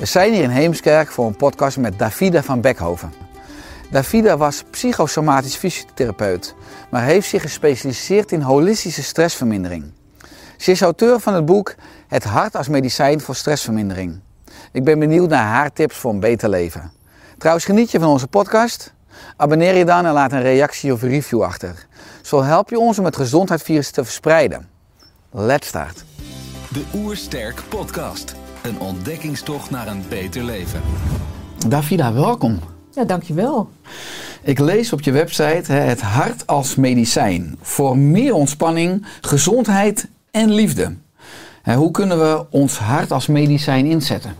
We zijn hier in Heemskerk voor een podcast met Davida van Bekhoven. Davida was psychosomatisch fysiotherapeut, maar heeft zich gespecialiseerd in holistische stressvermindering. Ze is auteur van het boek Het hart als medicijn voor stressvermindering. Ik ben benieuwd naar haar tips voor een beter leven. Trouwens, geniet je van onze podcast? Abonneer je dan en laat een reactie of review achter. Zo help je ons om het gezondheidsvirus te verspreiden. Let's start. De Oersterk Podcast. Een ontdekkingstocht naar een beter leven. Davida, welkom. Ja, dankjewel. Ik lees op je website hè, het hart als medicijn voor meer ontspanning, gezondheid en liefde. Hè, Hoe kunnen we ons hart als medicijn inzetten?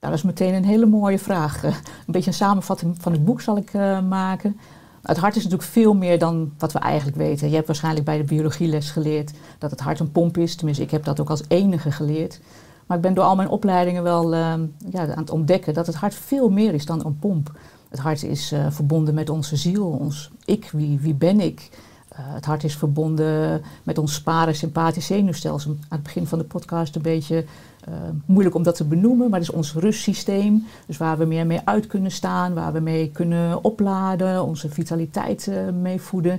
Nou, dat is meteen een hele mooie vraag. Eh, Een beetje een samenvatting van het boek zal ik eh, maken. Het hart is natuurlijk veel meer dan wat we eigenlijk weten. Je hebt waarschijnlijk bij de biologieles geleerd dat het hart een pomp is. Tenminste, ik heb dat ook als enige geleerd. Maar ik ben door al mijn opleidingen wel eh, ja, aan het ontdekken dat het hart veel meer is dan een pomp. Het hart is eh, verbonden met onze ziel, ons ik, wie, wie ben ik. Eh, het hart is verbonden met ons parasympathisch zenuwstelsel. Aan het begin van de podcast een beetje eh, moeilijk om dat te benoemen, maar het is ons rustsysteem. Dus waar we meer mee uit kunnen staan, waar we mee kunnen opladen, onze vitaliteit mee voeden.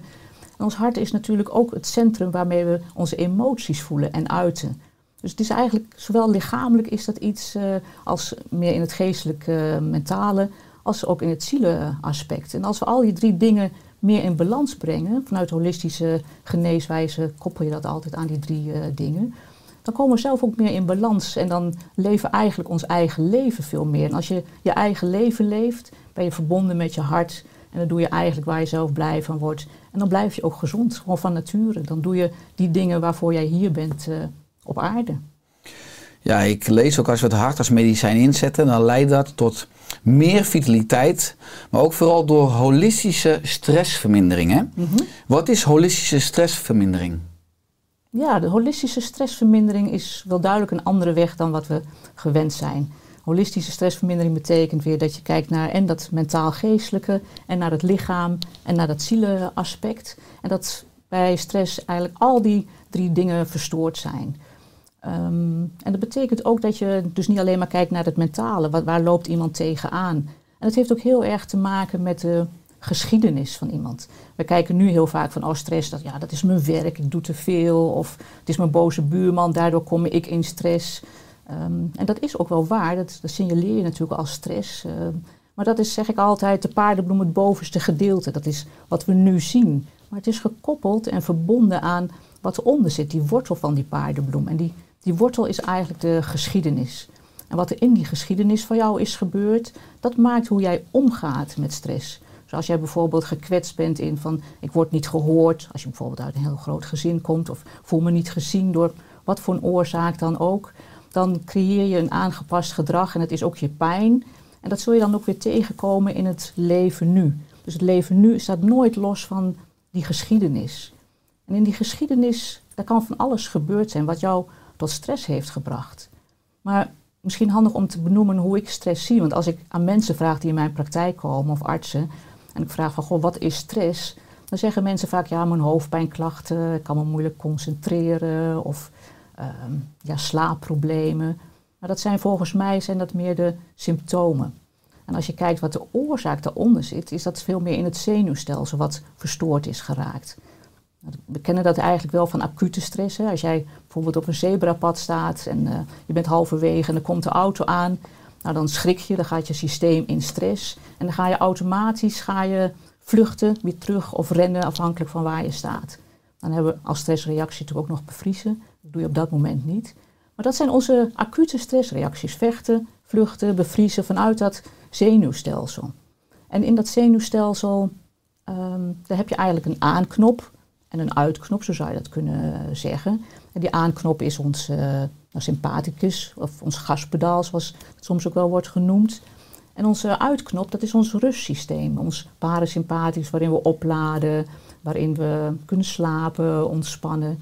En ons hart is natuurlijk ook het centrum waarmee we onze emoties voelen en uiten. Dus het is eigenlijk, zowel lichamelijk is dat iets eh, als meer in het geestelijke, mentale, als ook in het zieleaspect. En als we al die drie dingen meer in balans brengen, vanuit holistische geneeswijze koppel je dat altijd aan die drie eh, dingen, dan komen we zelf ook meer in balans en dan leven we eigenlijk ons eigen leven veel meer. En als je je eigen leven leeft, ben je verbonden met je hart en dan doe je eigenlijk waar je zelf blij van wordt. En dan blijf je ook gezond, gewoon van nature. Dan doe je die dingen waarvoor jij hier bent eh, op aarde. Ja, ik lees ook als we het hart als medicijn inzetten, dan leidt dat tot meer vitaliteit, maar ook vooral door holistische stressvermindering. Hè? Wat is holistische stressvermindering? Ja, de holistische stressvermindering is wel duidelijk een andere weg dan wat we gewend zijn. Holistische stressvermindering betekent weer dat je kijkt naar en dat mentaal-geestelijke en naar het lichaam en naar dat zieleaspect. En dat bij stress eigenlijk al die drie dingen verstoord zijn. Ehm, en dat betekent ook dat je dus niet alleen maar kijkt naar het mentale, wat, waar loopt iemand tegenaan. En het heeft ook heel erg te maken met de geschiedenis van iemand. We kijken nu heel vaak van, oh stress, dat, ja, dat is mijn werk, ik doe te veel. Of het is mijn boze buurman, daardoor kom ik in stress. Ehm, en dat is ook wel waar, dat, dat signaleer je natuurlijk als stress. Ehm, maar dat is, zeg ik altijd, de paardenbloem het bovenste gedeelte. Dat is wat we nu zien. Maar het is gekoppeld en verbonden aan wat eronder zit, die wortel van die paardenbloem. En die, die wortel is eigenlijk de geschiedenis. En wat er in die geschiedenis van jou is gebeurd, dat maakt hoe jij omgaat met stress. Dus als jij bijvoorbeeld gekwetst bent in van ik word niet gehoord, als je bijvoorbeeld uit een heel groot gezin komt of voel me niet gezien door wat voor een oorzaak dan ook, dan creëer je een aangepast gedrag en het is ook je pijn. En dat zul je dan ook weer tegenkomen in het leven nu. Dus het leven nu staat nooit los van die geschiedenis. En in die geschiedenis, daar kan van alles gebeurd zijn wat jou tot stress heeft gebracht. Maar misschien handig om te benoemen hoe ik stress zie. Want als ik aan mensen vraag die in mijn praktijk komen of artsen, en ik vraag van, goh, wat is stress? Dan zeggen mensen vaak, ja, mijn hoofdpijnklachten, ik kan me moeilijk concentreren of ehm, ja, slaapproblemen. Maar dat zijn volgens mij zijn dat meer de symptomen. En als je kijkt wat de oorzaak daaronder zit, is dat veel meer in het zenuwstelsel wat verstoord is geraakt. We kennen dat eigenlijk wel van acute stress. Als jij bijvoorbeeld op een zebrapad staat en eh, je bent halverwege en er komt de auto aan, Nou, dan schrik je, dan gaat je systeem in stress. En dan ga je automatisch ga je vluchten, weer terug of rennen, afhankelijk van waar je staat. Dan hebben we als stressreactie natuurlijk ook nog bevriezen. Dat doe je op dat moment niet. Maar dat zijn onze acute stressreacties. Vechten, vluchten, bevriezen vanuit dat zenuwstelsel. En in dat zenuwstelsel ehm, daar heb je eigenlijk een aanknop en een uitknop, zo zou je dat kunnen zeggen. En die aanknop is ons uh, sympathicus of ons gaspedaal, zoals het soms ook wel wordt genoemd. En onze uitknop, dat is ons rustsysteem, ons parasympathicus, waarin we opladen, waarin we kunnen slapen, ontspannen.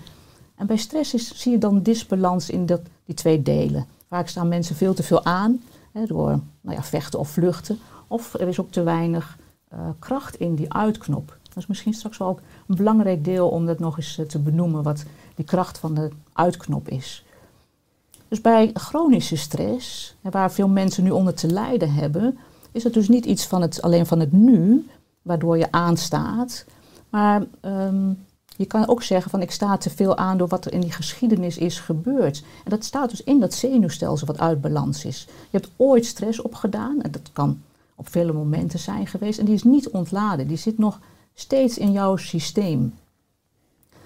En bij stress zie je dan disbalans in dat, die twee delen. Vaak staan mensen veel te veel aan hè, door nou ja, vechten of vluchten. Of er is ook te weinig uh, kracht in die uitknop. Dat is misschien straks wel ook een belangrijk deel om dat nog eens uh, te benoemen, wat die kracht van de uitknop is. Dus bij chronische stress, waar veel mensen nu onder te lijden hebben, is het dus niet iets van het, alleen van het nu, waardoor je aanstaat. Maar um, je kan ook zeggen van ik sta te veel aan door wat er in die geschiedenis is gebeurd. En dat staat dus in dat zenuwstelsel wat uit balans is. Je hebt ooit stress opgedaan en dat kan op vele momenten zijn geweest. En die is niet ontladen, die zit nog steeds in jouw systeem.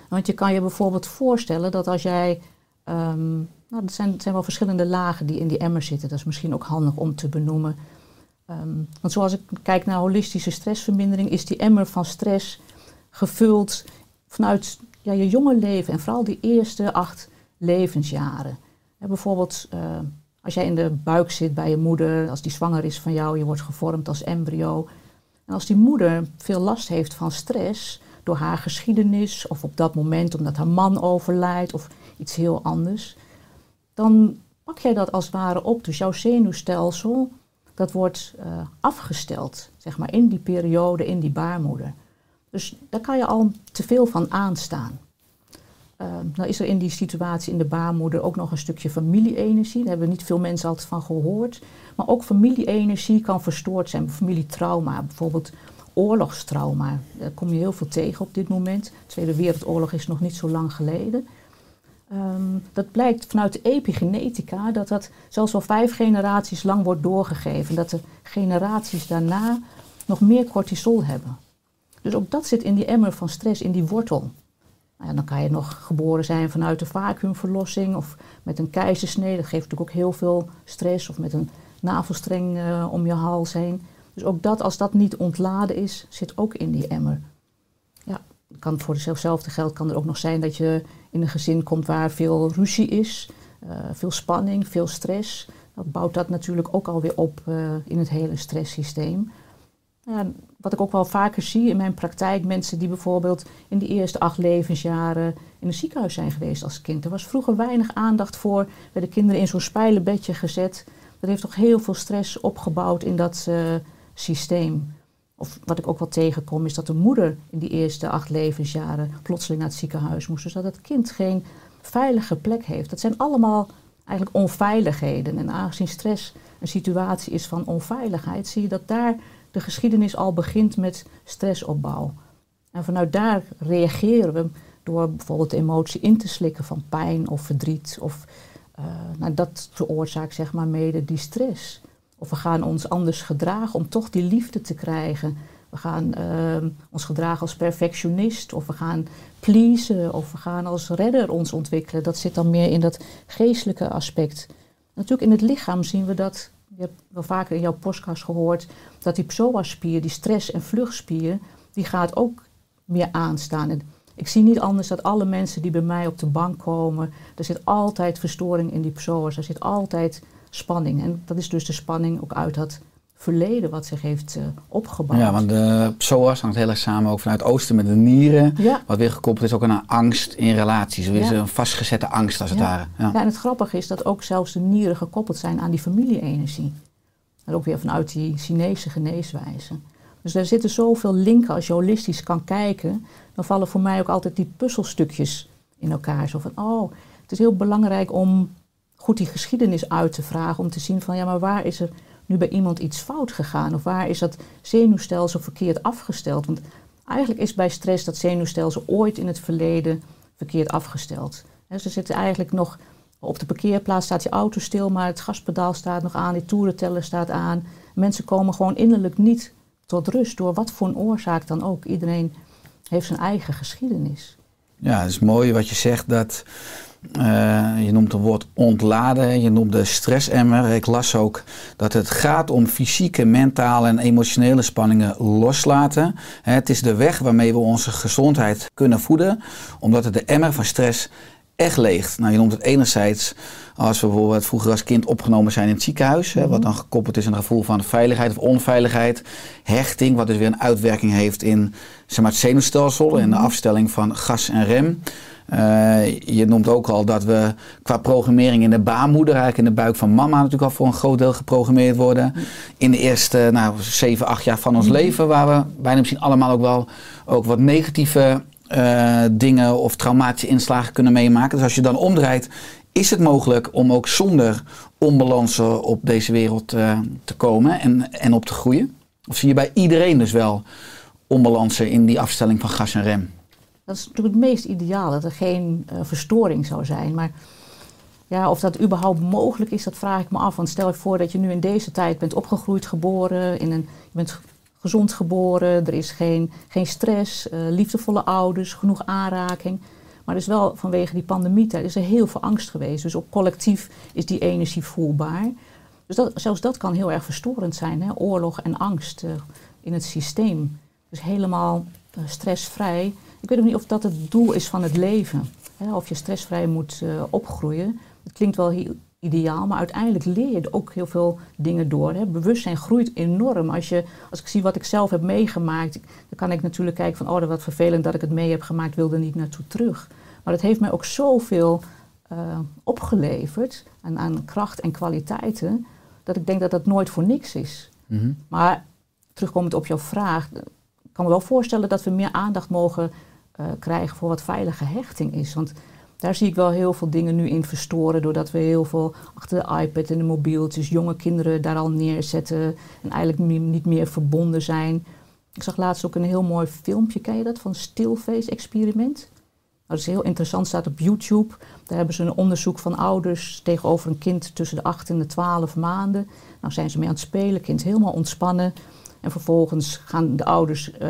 Want je kan je bijvoorbeeld voorstellen dat als jij um, nou, er zijn, wel verschillende lagen die in die emmer zitten. Dat is misschien ook handig om te benoemen. Um, want zoals ik kijk naar holistische stressvermindering, is die emmer van stress gevuld vanuit ja, je jonge leven en vooral die eerste acht levensjaren. bijvoorbeeld uh, als jij in de buik zit bij je moeder, als die zwanger is van jou, je wordt gevormd als embryo. En als die moeder veel last heeft van stress door haar geschiedenis of op dat moment omdat haar man overlijdt of iets heel anders, dan pak jij dat als het ware op. Dus jouw zenuwstelsel, dat wordt uh, afgesteld, zeg maar, in die periode, in die baarmoeder. Dus daar kan je al te veel van aanstaan. Uh, nou is er in die situatie in de baarmoeder ook nog een stukje familie-energie. Daar hebben niet veel mensen altijd van gehoord. Maar ook familie-energie kan verstoord zijn. Familietrauma, bijvoorbeeld oorlogstrauma. Daar kom je heel veel tegen op dit moment. De Tweede Wereldoorlog is nog niet zo lang geleden. Um, dat blijkt vanuit de epigenetica dat dat zelfs al vijf generaties lang wordt doorgegeven. Dat de generaties daarna nog meer cortisol hebben. Dus ook dat zit in die emmer van stress, in die wortel. Nou ja, dan kan je nog geboren zijn vanuit een vacuümverlossing of met een keizersnee. Dat geeft natuurlijk ook heel veel stress. Of met een navelstreng uh, om je hals heen. Dus ook dat, als dat niet ontladen is, zit ook in die emmer. Ja, kan voor dezelfde geld kan er ook nog zijn dat je in een gezin komt waar veel ruzie is, uh, veel spanning, veel stress. Dat bouwt dat natuurlijk ook alweer op uh, in het hele stresssysteem. Ja, wat ik ook wel vaker zie in mijn praktijk, mensen die bijvoorbeeld in de eerste acht levensjaren in een ziekenhuis zijn geweest als kind. Er was vroeger weinig aandacht voor, werden kinderen in zo'n spijlenbedje gezet. Dat heeft toch heel veel stress opgebouwd in dat uh, systeem. Of wat ik ook wel tegenkom, is dat de moeder in die eerste acht levensjaren plotseling naar het ziekenhuis moest. Dus dat het kind geen veilige plek heeft. Dat zijn allemaal eigenlijk onveiligheden. En aangezien stress een situatie is van onveiligheid, zie je dat daar de geschiedenis al begint met stressopbouw. En vanuit daar reageren we door bijvoorbeeld de emotie in te slikken van pijn of verdriet. Of uh, nou, dat veroorzaakt zeg maar mede die stress. Of we gaan ons anders gedragen om toch die liefde te krijgen. We gaan uh, ons gedragen als perfectionist, of we gaan pleasen, of we gaan als redder ons ontwikkelen. Dat zit dan meer in dat geestelijke aspect. Natuurlijk in het lichaam zien we dat je hebt wel vaker in jouw podcast gehoord dat die psoas-spier, die stress- en vluchtspier, die gaat ook meer aanstaan. En ik zie niet anders dat alle mensen die bij mij op de bank komen, er zit altijd verstoring in die psoas, er zit altijd spanning. En dat is dus de spanning ook uit dat verleden wat zich heeft uh, opgebouwd. Ja, want de psoas hangt heel erg samen ook vanuit het oosten met de nieren. Ja. Wat weer gekoppeld is ook aan angst in relaties. Er is ja. een vastgezette angst als het ware. Ja. en het grappige is dat ook zelfs de nieren gekoppeld zijn aan die familie-energie. En ook weer vanuit die Chinese geneeswijze. Dus er zitten zoveel linken als je holistisch kan kijken. Dan vallen voor mij ook altijd die puzzelstukjes in elkaar. Zo van, oh, het is heel belangrijk om goed die geschiedenis uit te vragen. Om te zien van, ja, maar waar is er nu bij iemand iets fout gegaan? Of waar is dat zenuwstelsel verkeerd afgesteld? Want eigenlijk is bij stress dat zenuwstelsel ooit in het verleden verkeerd afgesteld. He, ze zitten eigenlijk nog Op de parkeerplaats staat je auto stil, maar het gaspedaal staat nog aan, die toerenteller staat aan. Mensen komen gewoon innerlijk niet tot rust door wat voor een oorzaak dan ook. Iedereen heeft zijn eigen geschiedenis. Ja, het is mooi wat je zegt dat eh, je noemt het woord ontladen, je noemt de stressemmer. Ik las ook dat het gaat om fysieke, mentale en emotionele spanningen loslaten. Hè, het is de weg waarmee we onze gezondheid kunnen voeden, omdat het de emmer van stress echt leegt. Nou, je noemt het enerzijds als we bijvoorbeeld vroeger als kind opgenomen zijn in het ziekenhuis, hè, wat dan gekoppeld is aan een gevoel van veiligheid of onveiligheid, hechting, wat dus weer een uitwerking heeft in zeg maar, het zenuwstelsel en de afstelling van gas en rem. Eh, je noemt ook al dat we qua programmering in de baarmoeder, eigenlijk in de buik van mama, natuurlijk al voor een groot deel geprogrammeerd worden. In de eerste nou, 7, 8 jaar van ons leven, waar we bijna misschien allemaal ook wel ook wat negatieve eh, dingen of traumatische inslagen kunnen meemaken. Dus als je dan omdraait, is het mogelijk om ook zonder onbalansen op deze wereld uh, te komen en, en op te groeien? Of zie je bij iedereen dus wel onbalansen in die afstelling van gas en rem? Dat is natuurlijk het meest ideaal, dat er geen uh, verstoring zou zijn. Maar ja, of dat überhaupt mogelijk is, dat vraag ik me af. Want stel je voor dat je nu in deze tijd bent opgegroeid, geboren, in een, je bent gezond geboren, er is geen, geen stress, uh, liefdevolle ouders, genoeg aanraking. Maar er is wel vanwege die pandemie is er heel veel angst geweest. Dus op collectief is die energie voelbaar. Dus dat, zelfs dat kan heel erg verstorend zijn, hè? oorlog en angst uh, in het systeem. Dus helemaal stressvrij ik weet ook niet of dat het doel is van het leven. Hè, of je stressvrij moet uh, opgroeien. Het klinkt wel heel ideaal, maar uiteindelijk leer je ook heel veel dingen door. Hè. Bewustzijn groeit enorm. Als, je, als ik zie wat ik zelf heb meegemaakt, dan kan ik natuurlijk kijken van, oh, wat vervelend dat ik het mee heb gemaakt, wil er niet naartoe terug. Maar het heeft mij ook zoveel uh, opgeleverd aan, aan, kracht en kwaliteiten, dat ik denk dat dat nooit voor niks is. Mm -hmm. Maar terugkomend op jouw vraag, kan me wel voorstellen dat we meer aandacht mogen uh, krijgen voor wat veilige hechting is. Want daar zie ik wel heel veel dingen nu in verstoren, doordat we heel veel achter de iPad en de mobieltjes jonge kinderen daar al neerzetten en eigenlijk niet meer verbonden zijn. Ik zag laatst ook een heel mooi filmpje, ken je dat, van Stillface Experiment? Nou, dat is heel interessant, staat op YouTube. Daar hebben ze een onderzoek van ouders tegenover een kind tussen de 8 en de 12 maanden. Nou zijn ze mee aan het spelen, kind helemaal ontspannen. En vervolgens gaan de ouders uh,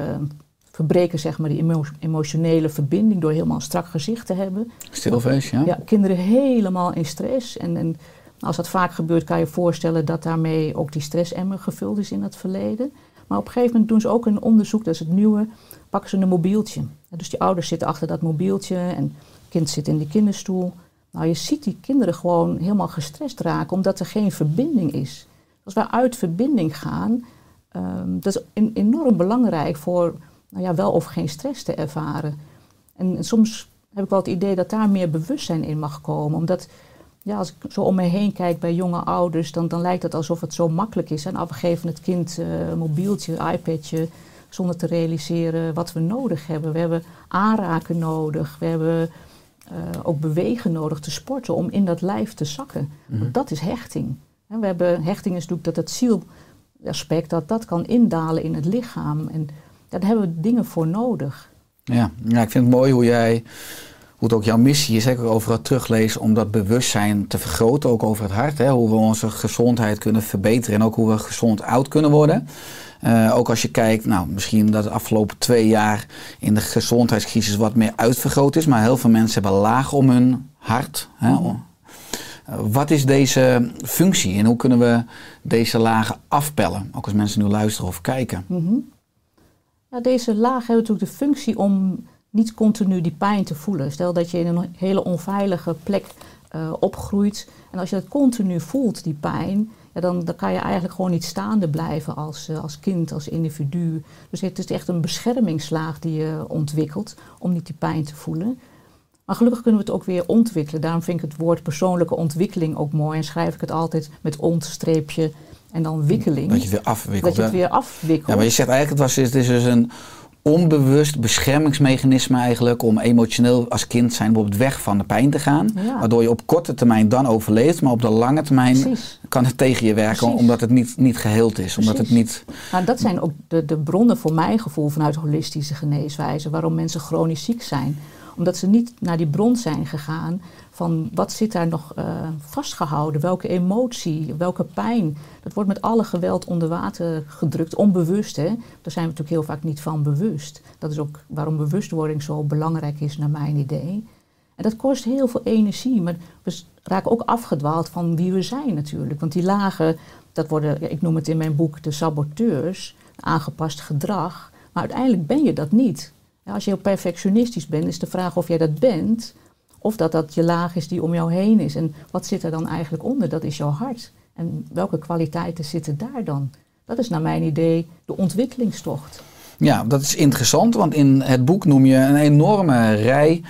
verbreken zeg maar, die emo emotionele verbinding door helemaal een strak gezicht te hebben. Stilfeest, ja. Ja, kinderen helemaal in stress. En, en als dat vaak gebeurt, kan je je voorstellen dat daarmee ook die stressemmer gevuld is in het verleden. Maar op een gegeven moment doen ze ook een onderzoek, dat is het nieuwe, pakken ze een mobieltje. Dus die ouders zitten achter dat mobieltje en het kind zit in die kinderstoel. Nou, je ziet die kinderen gewoon helemaal gestrest raken, omdat er geen verbinding is. Als wij uit verbinding gaan, um, dat is enorm belangrijk voor nou ja, wel of geen stress te ervaren. En, soms heb ik wel het idee dat daar meer bewustzijn in mag komen. Omdat ja, als ik zo om me heen kijk bij jonge ouders, dan, dan lijkt het alsof het zo makkelijk is. En af we geven het kind uh, een mobieltje, iPadje, zonder te realiseren wat we nodig hebben. We hebben aanraken nodig, we hebben uh, ook bewegen nodig, te sporten, om in dat lijf te zakken. Mm -hmm. Dat is hechting. En we hebben, hechting is natuurlijk dat het zielaspect, dat dat kan indalen in het lichaam. En daar hebben we dingen voor nodig. Ja, ja ik vind het mooi hoe jij, hoe het ook jouw missie is, zeker over het teruglezen, om dat bewustzijn te vergroten, ook over het hart. Hè, hoe we onze gezondheid kunnen verbeteren en ook hoe we gezond oud kunnen worden. Uh, ook als je kijkt, nou, misschien dat de afgelopen twee jaar in de gezondheidscrisis wat meer uitvergroot is, maar heel veel mensen hebben laag om hun hart. Hè. Wat is deze functie en hoe kunnen we deze lagen afpellen? Ook als mensen nu luisteren of kijken. -hmm. Ja, deze laag heeft natuurlijk de functie om niet continu die pijn te voelen. Stel dat je in een hele onveilige plek uh, opgroeit en als je dat continu voelt, die pijn, ja, dan, dan kan je eigenlijk gewoon niet staande blijven als, uh, als kind, als individu. Dus het is echt een beschermingslaag die je ontwikkelt om niet die pijn te voelen. Maar gelukkig kunnen we het ook weer ontwikkelen. Daarom vind ik het woord persoonlijke ontwikkeling ook mooi en schrijf ik het altijd met ontstreepje en dan wikkeling. Dat je het weer afwikkelt. Dat je het weer afwikkelt. Ja, maar je zegt eigenlijk, het, was, het is dus een onbewust beschermingsmechanisme eigenlijk om emotioneel als kind zijn bijvoorbeeld weg van de pijn te gaan. Ja. Waardoor je op korte termijn dan overleeft, maar op de lange termijn Precies. kan het tegen je werken Precies. omdat het niet, niet geheeld is. Omdat het niet... Nou, dat zijn ook de, de bronnen voor mijn gevoel vanuit holistische geneeswijze, waarom mensen chronisch ziek zijn Omdat ze niet naar die bron zijn gegaan van wat zit daar nog eh, vastgehouden, welke emotie, welke pijn. Dat wordt met alle geweld onder water gedrukt, onbewust. Hè? Daar zijn we natuurlijk heel vaak niet van bewust. Dat is ook waarom bewustwording zo belangrijk is naar mijn idee. En dat kost heel veel energie, maar we raken ook afgedwaald van wie we zijn natuurlijk. Want die lagen, dat worden, ik noem het in mijn boek de saboteurs, aangepast gedrag. Maar uiteindelijk ben je dat niet. Als je heel perfectionistisch bent, is de vraag of jij dat bent, of dat dat je laag is die om jou heen is. En wat zit er dan eigenlijk onder? Dat is jouw hart. En welke kwaliteiten zitten daar dan? Dat is naar mijn idee de ontwikkelingstocht. Ja, dat is interessant, want in het boek noem je een enorme rij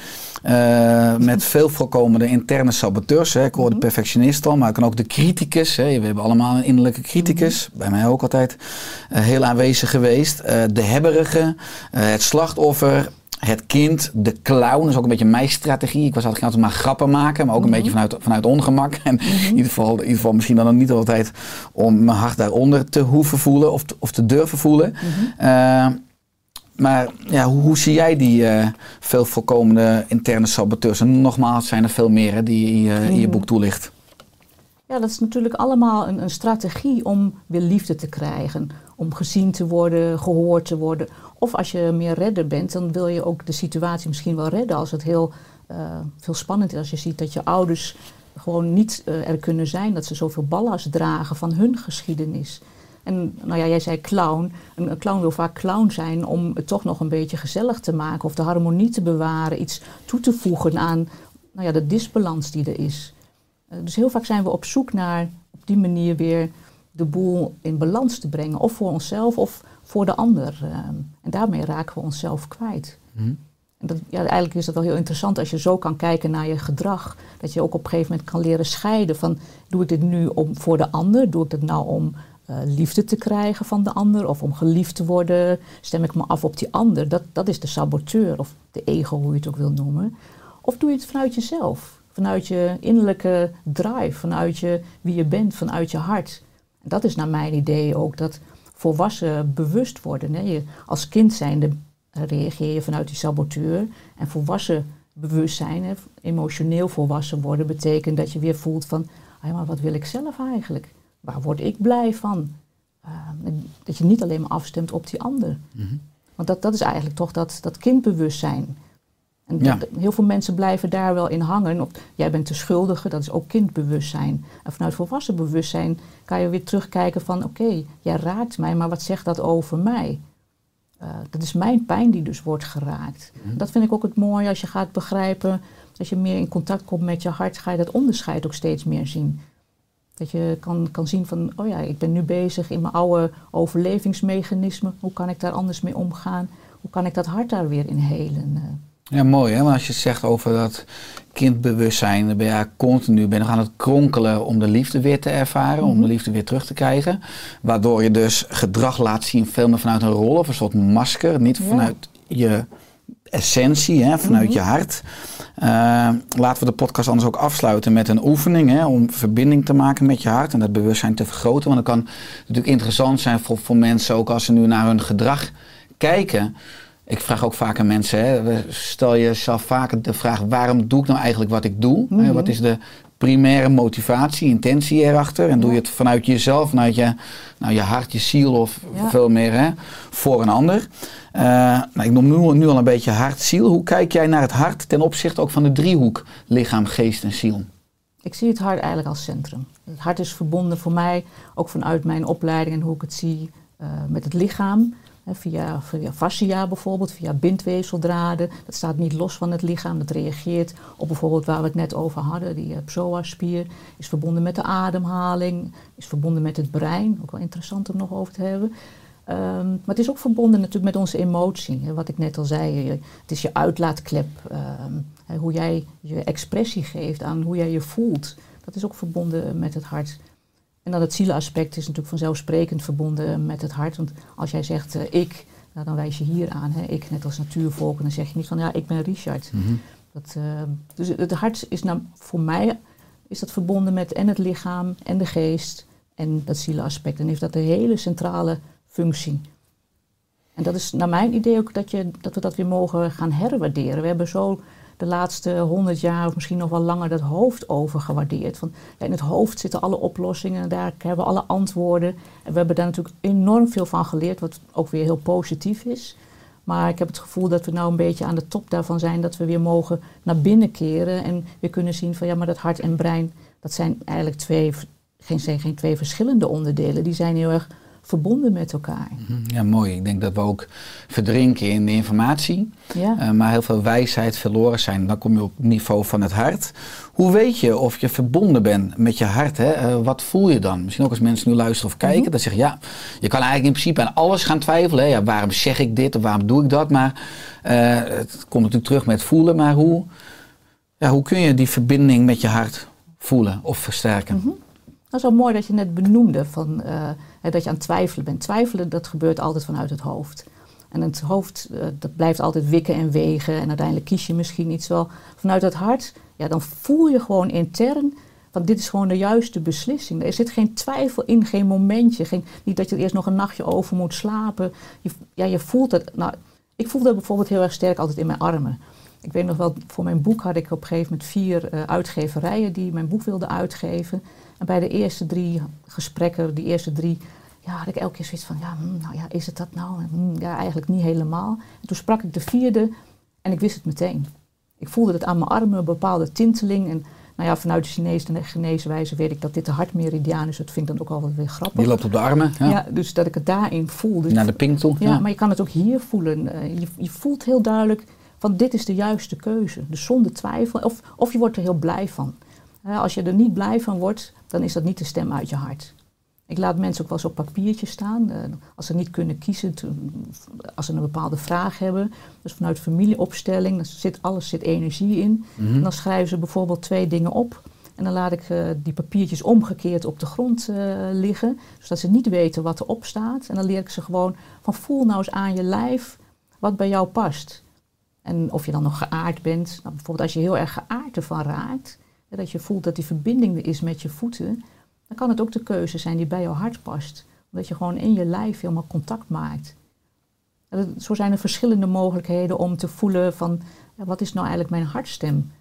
uh, met veel voorkomende interne saboteurs. Hè. Ik hoor de Mhm. perfectionist al, maar ik kan ook de criticus. Hè. We hebben allemaal een innerlijke criticus. Mhm. Bij mij ook altijd eh, heel aanwezig geweest. Eh, de hebberige, eh, het slachtoffer. Het kind, de clown, dat is ook een beetje mijn strategie. Ik was altijd altijd maar grappen maken, maar ook een Mhm. beetje vanuit, vanuit ongemak. En in, ieder geval, in ieder geval misschien dan niet altijd om mijn hart daaronder te hoeven voelen of te, of te durven voelen. Eh, maar ja, hoe, hoe zie jij die eh, veel voorkomende interne saboteurs? En nogmaals, zijn er veel meer hè, die je in je Mhm. boek toelicht. Ja, dat is natuurlijk allemaal een, een strategie om weer liefde te krijgen. Om gezien te worden, gehoord te worden. Of als je meer redder bent, dan wil je ook de situatie misschien wel redden. Als het heel eh, veel spannend is. Als je ziet dat je ouders gewoon niet eh, er kunnen zijn. Dat ze zoveel ballast dragen van hun geschiedenis. En nou ja, jij zei clown. Een, clown wil vaak clown zijn om het toch nog een beetje gezellig te maken. Of de harmonie te bewaren. Iets toe te voegen aan nou ja, de disbalans die er is. Eh, dus heel vaak zijn we op zoek naar op die manier weer de boel in balans te brengen. Of voor onszelf of voor de ander. Eh, en daarmee raken we onszelf kwijt. Mhm. En dat, ja, eigenlijk is dat wel heel interessant als je zo kan kijken naar je gedrag. Dat je ook op een gegeven moment kan leren scheiden van doe ik dit nu om, voor de ander? Doe ik dit nou om eh, liefde te krijgen van de ander? Of om geliefd te worden? Stem ik me af op die ander? Dat, dat is de saboteur of de ego, hoe je het ook wil noemen. Of doe je het vanuit jezelf? Vanuit je innerlijke drive, vanuit je, wie je bent, vanuit je hart. En dat is naar mijn idee ook dat volwassen bewust worden. Hè? Je, als kind zijnde eh, reageer je vanuit die saboteur. En volwassen bewustzijn, hè, emotioneel volwassen worden, betekent dat je weer voelt van, maar wat wil ik zelf eigenlijk? Waar word ik blij van? Uh, dat je niet alleen maar afstemt op die ander. Mhm. Want dat, dat is eigenlijk toch dat, dat kindbewustzijn. En Ja. heel veel mensen blijven daar wel in hangen. Op, jij bent de schuldige, dat is ook kindbewustzijn. En vanuit volwassen bewustzijn kan je weer terugkijken van... oké, jij raakt mij, maar wat zegt dat over mij? Uh, dat is mijn pijn die dus wordt geraakt. Mhm. Dat vind ik ook het mooie als je gaat begrijpen... als je meer in contact komt met je hart... ga je dat onderscheid ook steeds meer zien. Dat je kan, kan zien van, oh ja, ik ben nu bezig in mijn oude overlevingsmechanismen. Hoe kan ik daar anders mee omgaan? Hoe kan ik dat hart daar weer in helen? Ja, mooi hè. Want als je het zegt over dat kindbewustzijn, dan ben je continu ben je nog aan het kronkelen om de liefde weer te ervaren, om Mhm. de liefde weer terug te krijgen. Waardoor je dus gedrag laat zien veel meer vanuit een rol of een soort masker, niet Ja. vanuit je essentie, hè, vanuit Mhm. je hart. Eh, laten we de podcast anders ook afsluiten met een oefening hè, om verbinding te maken met je hart en dat bewustzijn te vergroten. Want dat kan natuurlijk interessant zijn voor, voor mensen ook als ze nu naar hun gedrag kijken. Ik vraag ook vaak aan mensen, hè, stel jezelf vaker de vraag waarom doe ik nou eigenlijk wat ik doe? Mhm. Wat is de primaire motivatie, intentie erachter? En doe je het vanuit jezelf, vanuit je, nou, je hart, je ziel of Ja. veel meer hè, voor een ander? Eh, nou, ik noem nu, nu al een beetje hart, ziel. Hoe kijk jij naar het hart ten opzichte ook van de driehoek lichaam, geest en ziel? ik zie het hart eigenlijk als centrum. Het hart is verbonden voor mij, ook vanuit mijn opleiding en hoe ik het zie, uh, met het lichaam. Via, via fascia bijvoorbeeld, via bindweefseldraden. Dat staat niet los van het lichaam. Dat reageert op bijvoorbeeld waar we het net over hadden. Die uh, psoas-spier is verbonden met de ademhaling. Is verbonden met het brein. Ook wel interessant om nog over te hebben. Um, maar het is ook verbonden natuurlijk met onze emotie. Wat ik net al zei. Het is je uitlaatklep. Hè, hoe jij je expressie geeft aan hoe jij je voelt. Dat is ook verbonden met het hart. En dan het zielenaspect is natuurlijk vanzelfsprekend verbonden met het hart. Want als jij zegt uh, ik, nou, dan wijs je hier aan. Hè, ik net als natuurvolk. En dan zeg je niet van ja, ik ben Richard. Mm -hmm. dat, uh, dus het hart is nou, voor mij is dat verbonden met en het lichaam en de geest en dat zielenaspect. En heeft dat een hele centrale functie. En dat is naar mijn idee ook dat, je, dat we dat weer mogen gaan herwaarderen. We hebben zo de laatste honderd jaar of misschien nog wel langer dat hoofd overgewaardeerd. Van, in het hoofd zitten alle oplossingen, en daar hebben we alle antwoorden. En we hebben daar natuurlijk enorm veel van geleerd, wat ook weer heel positief is. Maar ik heb het gevoel dat we nou een beetje aan de top daarvan zijn, dat we weer mogen naar binnen keren en weer kunnen zien van ja, maar dat hart en brein, dat zijn eigenlijk twee, geen, geen twee verschillende onderdelen. Die zijn heel erg verbonden met elkaar. Mhm, Ja, mooi. Ik denk dat we ook verdrinken in de informatie, Ja. eh, maar heel veel wijsheid verloren zijn. Dan kom je op het niveau van het hart. Hoe weet je of je verbonden bent met je hart? Hè? Eh, wat voel je dan? Misschien ook als mensen nu luisteren of kijken, Mhm. dan zeggen ja, je kan eigenlijk in principe aan alles gaan twijfelen. Hè? Ja, waarom zeg ik dit of waarom doe ik dat? Maar eh, het komt natuurlijk terug met voelen. Maar hoe, ja, hoe kun je die verbinding met je hart voelen of versterken? Mhm. Dat is wel mooi dat je net benoemde van, eh, dat je aan twijfelen bent. Twijfelen, dat gebeurt altijd vanuit het hoofd. En het hoofd, eh, dat blijft altijd wikken en wegen. En uiteindelijk kies je misschien iets wel vanuit het hart. Ja, dan voel je gewoon intern van dit is gewoon de juiste beslissing. Er zit geen twijfel in, geen momentje. Geen, niet dat je er eerst nog een nachtje over moet slapen. Je, ja, je voelt het. Nou, ik voel dat bijvoorbeeld heel erg sterk altijd in mijn armen. Ik weet nog wel, voor mijn boek had ik op een gegeven moment vier eh, uitgeverijen die mijn boek wilden uitgeven. En bij de eerste drie gesprekken, die eerste drie, ja, had ik elke keer zoiets van, ja, hm, nou ja, is het dat nou? En, hm, ja, eigenlijk niet helemaal. En toen sprak ik de vierde en ik wist het meteen. Ik voelde het aan mijn armen, een bepaalde tinteling. En nou ja, vanuit de Chinese geneeswijze weet ik dat dit de hartmeridiaan is. Dat vind ik dan ook altijd weer grappig. Die loopt op de armen, ja, ja. dus dat ik het daarin voelde. naar de pink toe. Ja, maar je kan het ook hier voelen. Eh, je, je voelt heel duidelijk van dit is de juiste keuze. Dus zonder twijfel. Of, of je wordt er heel blij van. Eh, als je er niet blij van wordt, dan is dat niet de stem uit je hart. Ik laat mensen ook wel eens op papiertje staan. eh, als ze niet kunnen kiezen, toen- als ze een bepaalde vraag hebben. Dus vanuit familieopstelling, dan zit, alles zit energie in. Mhm. En dan schrijven ze bijvoorbeeld twee dingen op. En dan laat ik eh, die papiertjes omgekeerd op de grond eh, liggen. Zodat ze niet weten wat erop staat. En dan leer ik ze gewoon van voel nou eens aan je lijf wat bij jou past. En of je dan nog geaard bent. Nou, bijvoorbeeld als je heel erg geaard ervan raakt. Dat je voelt dat die verbinding er is met je voeten. Dan kan het ook de keuze zijn die bij jouw hart past. Omdat je gewoon in je lijf helemaal contact maakt. Zo zijn er verschillende mogelijkheden om te voelen van wat is nou eigenlijk mijn hartstem?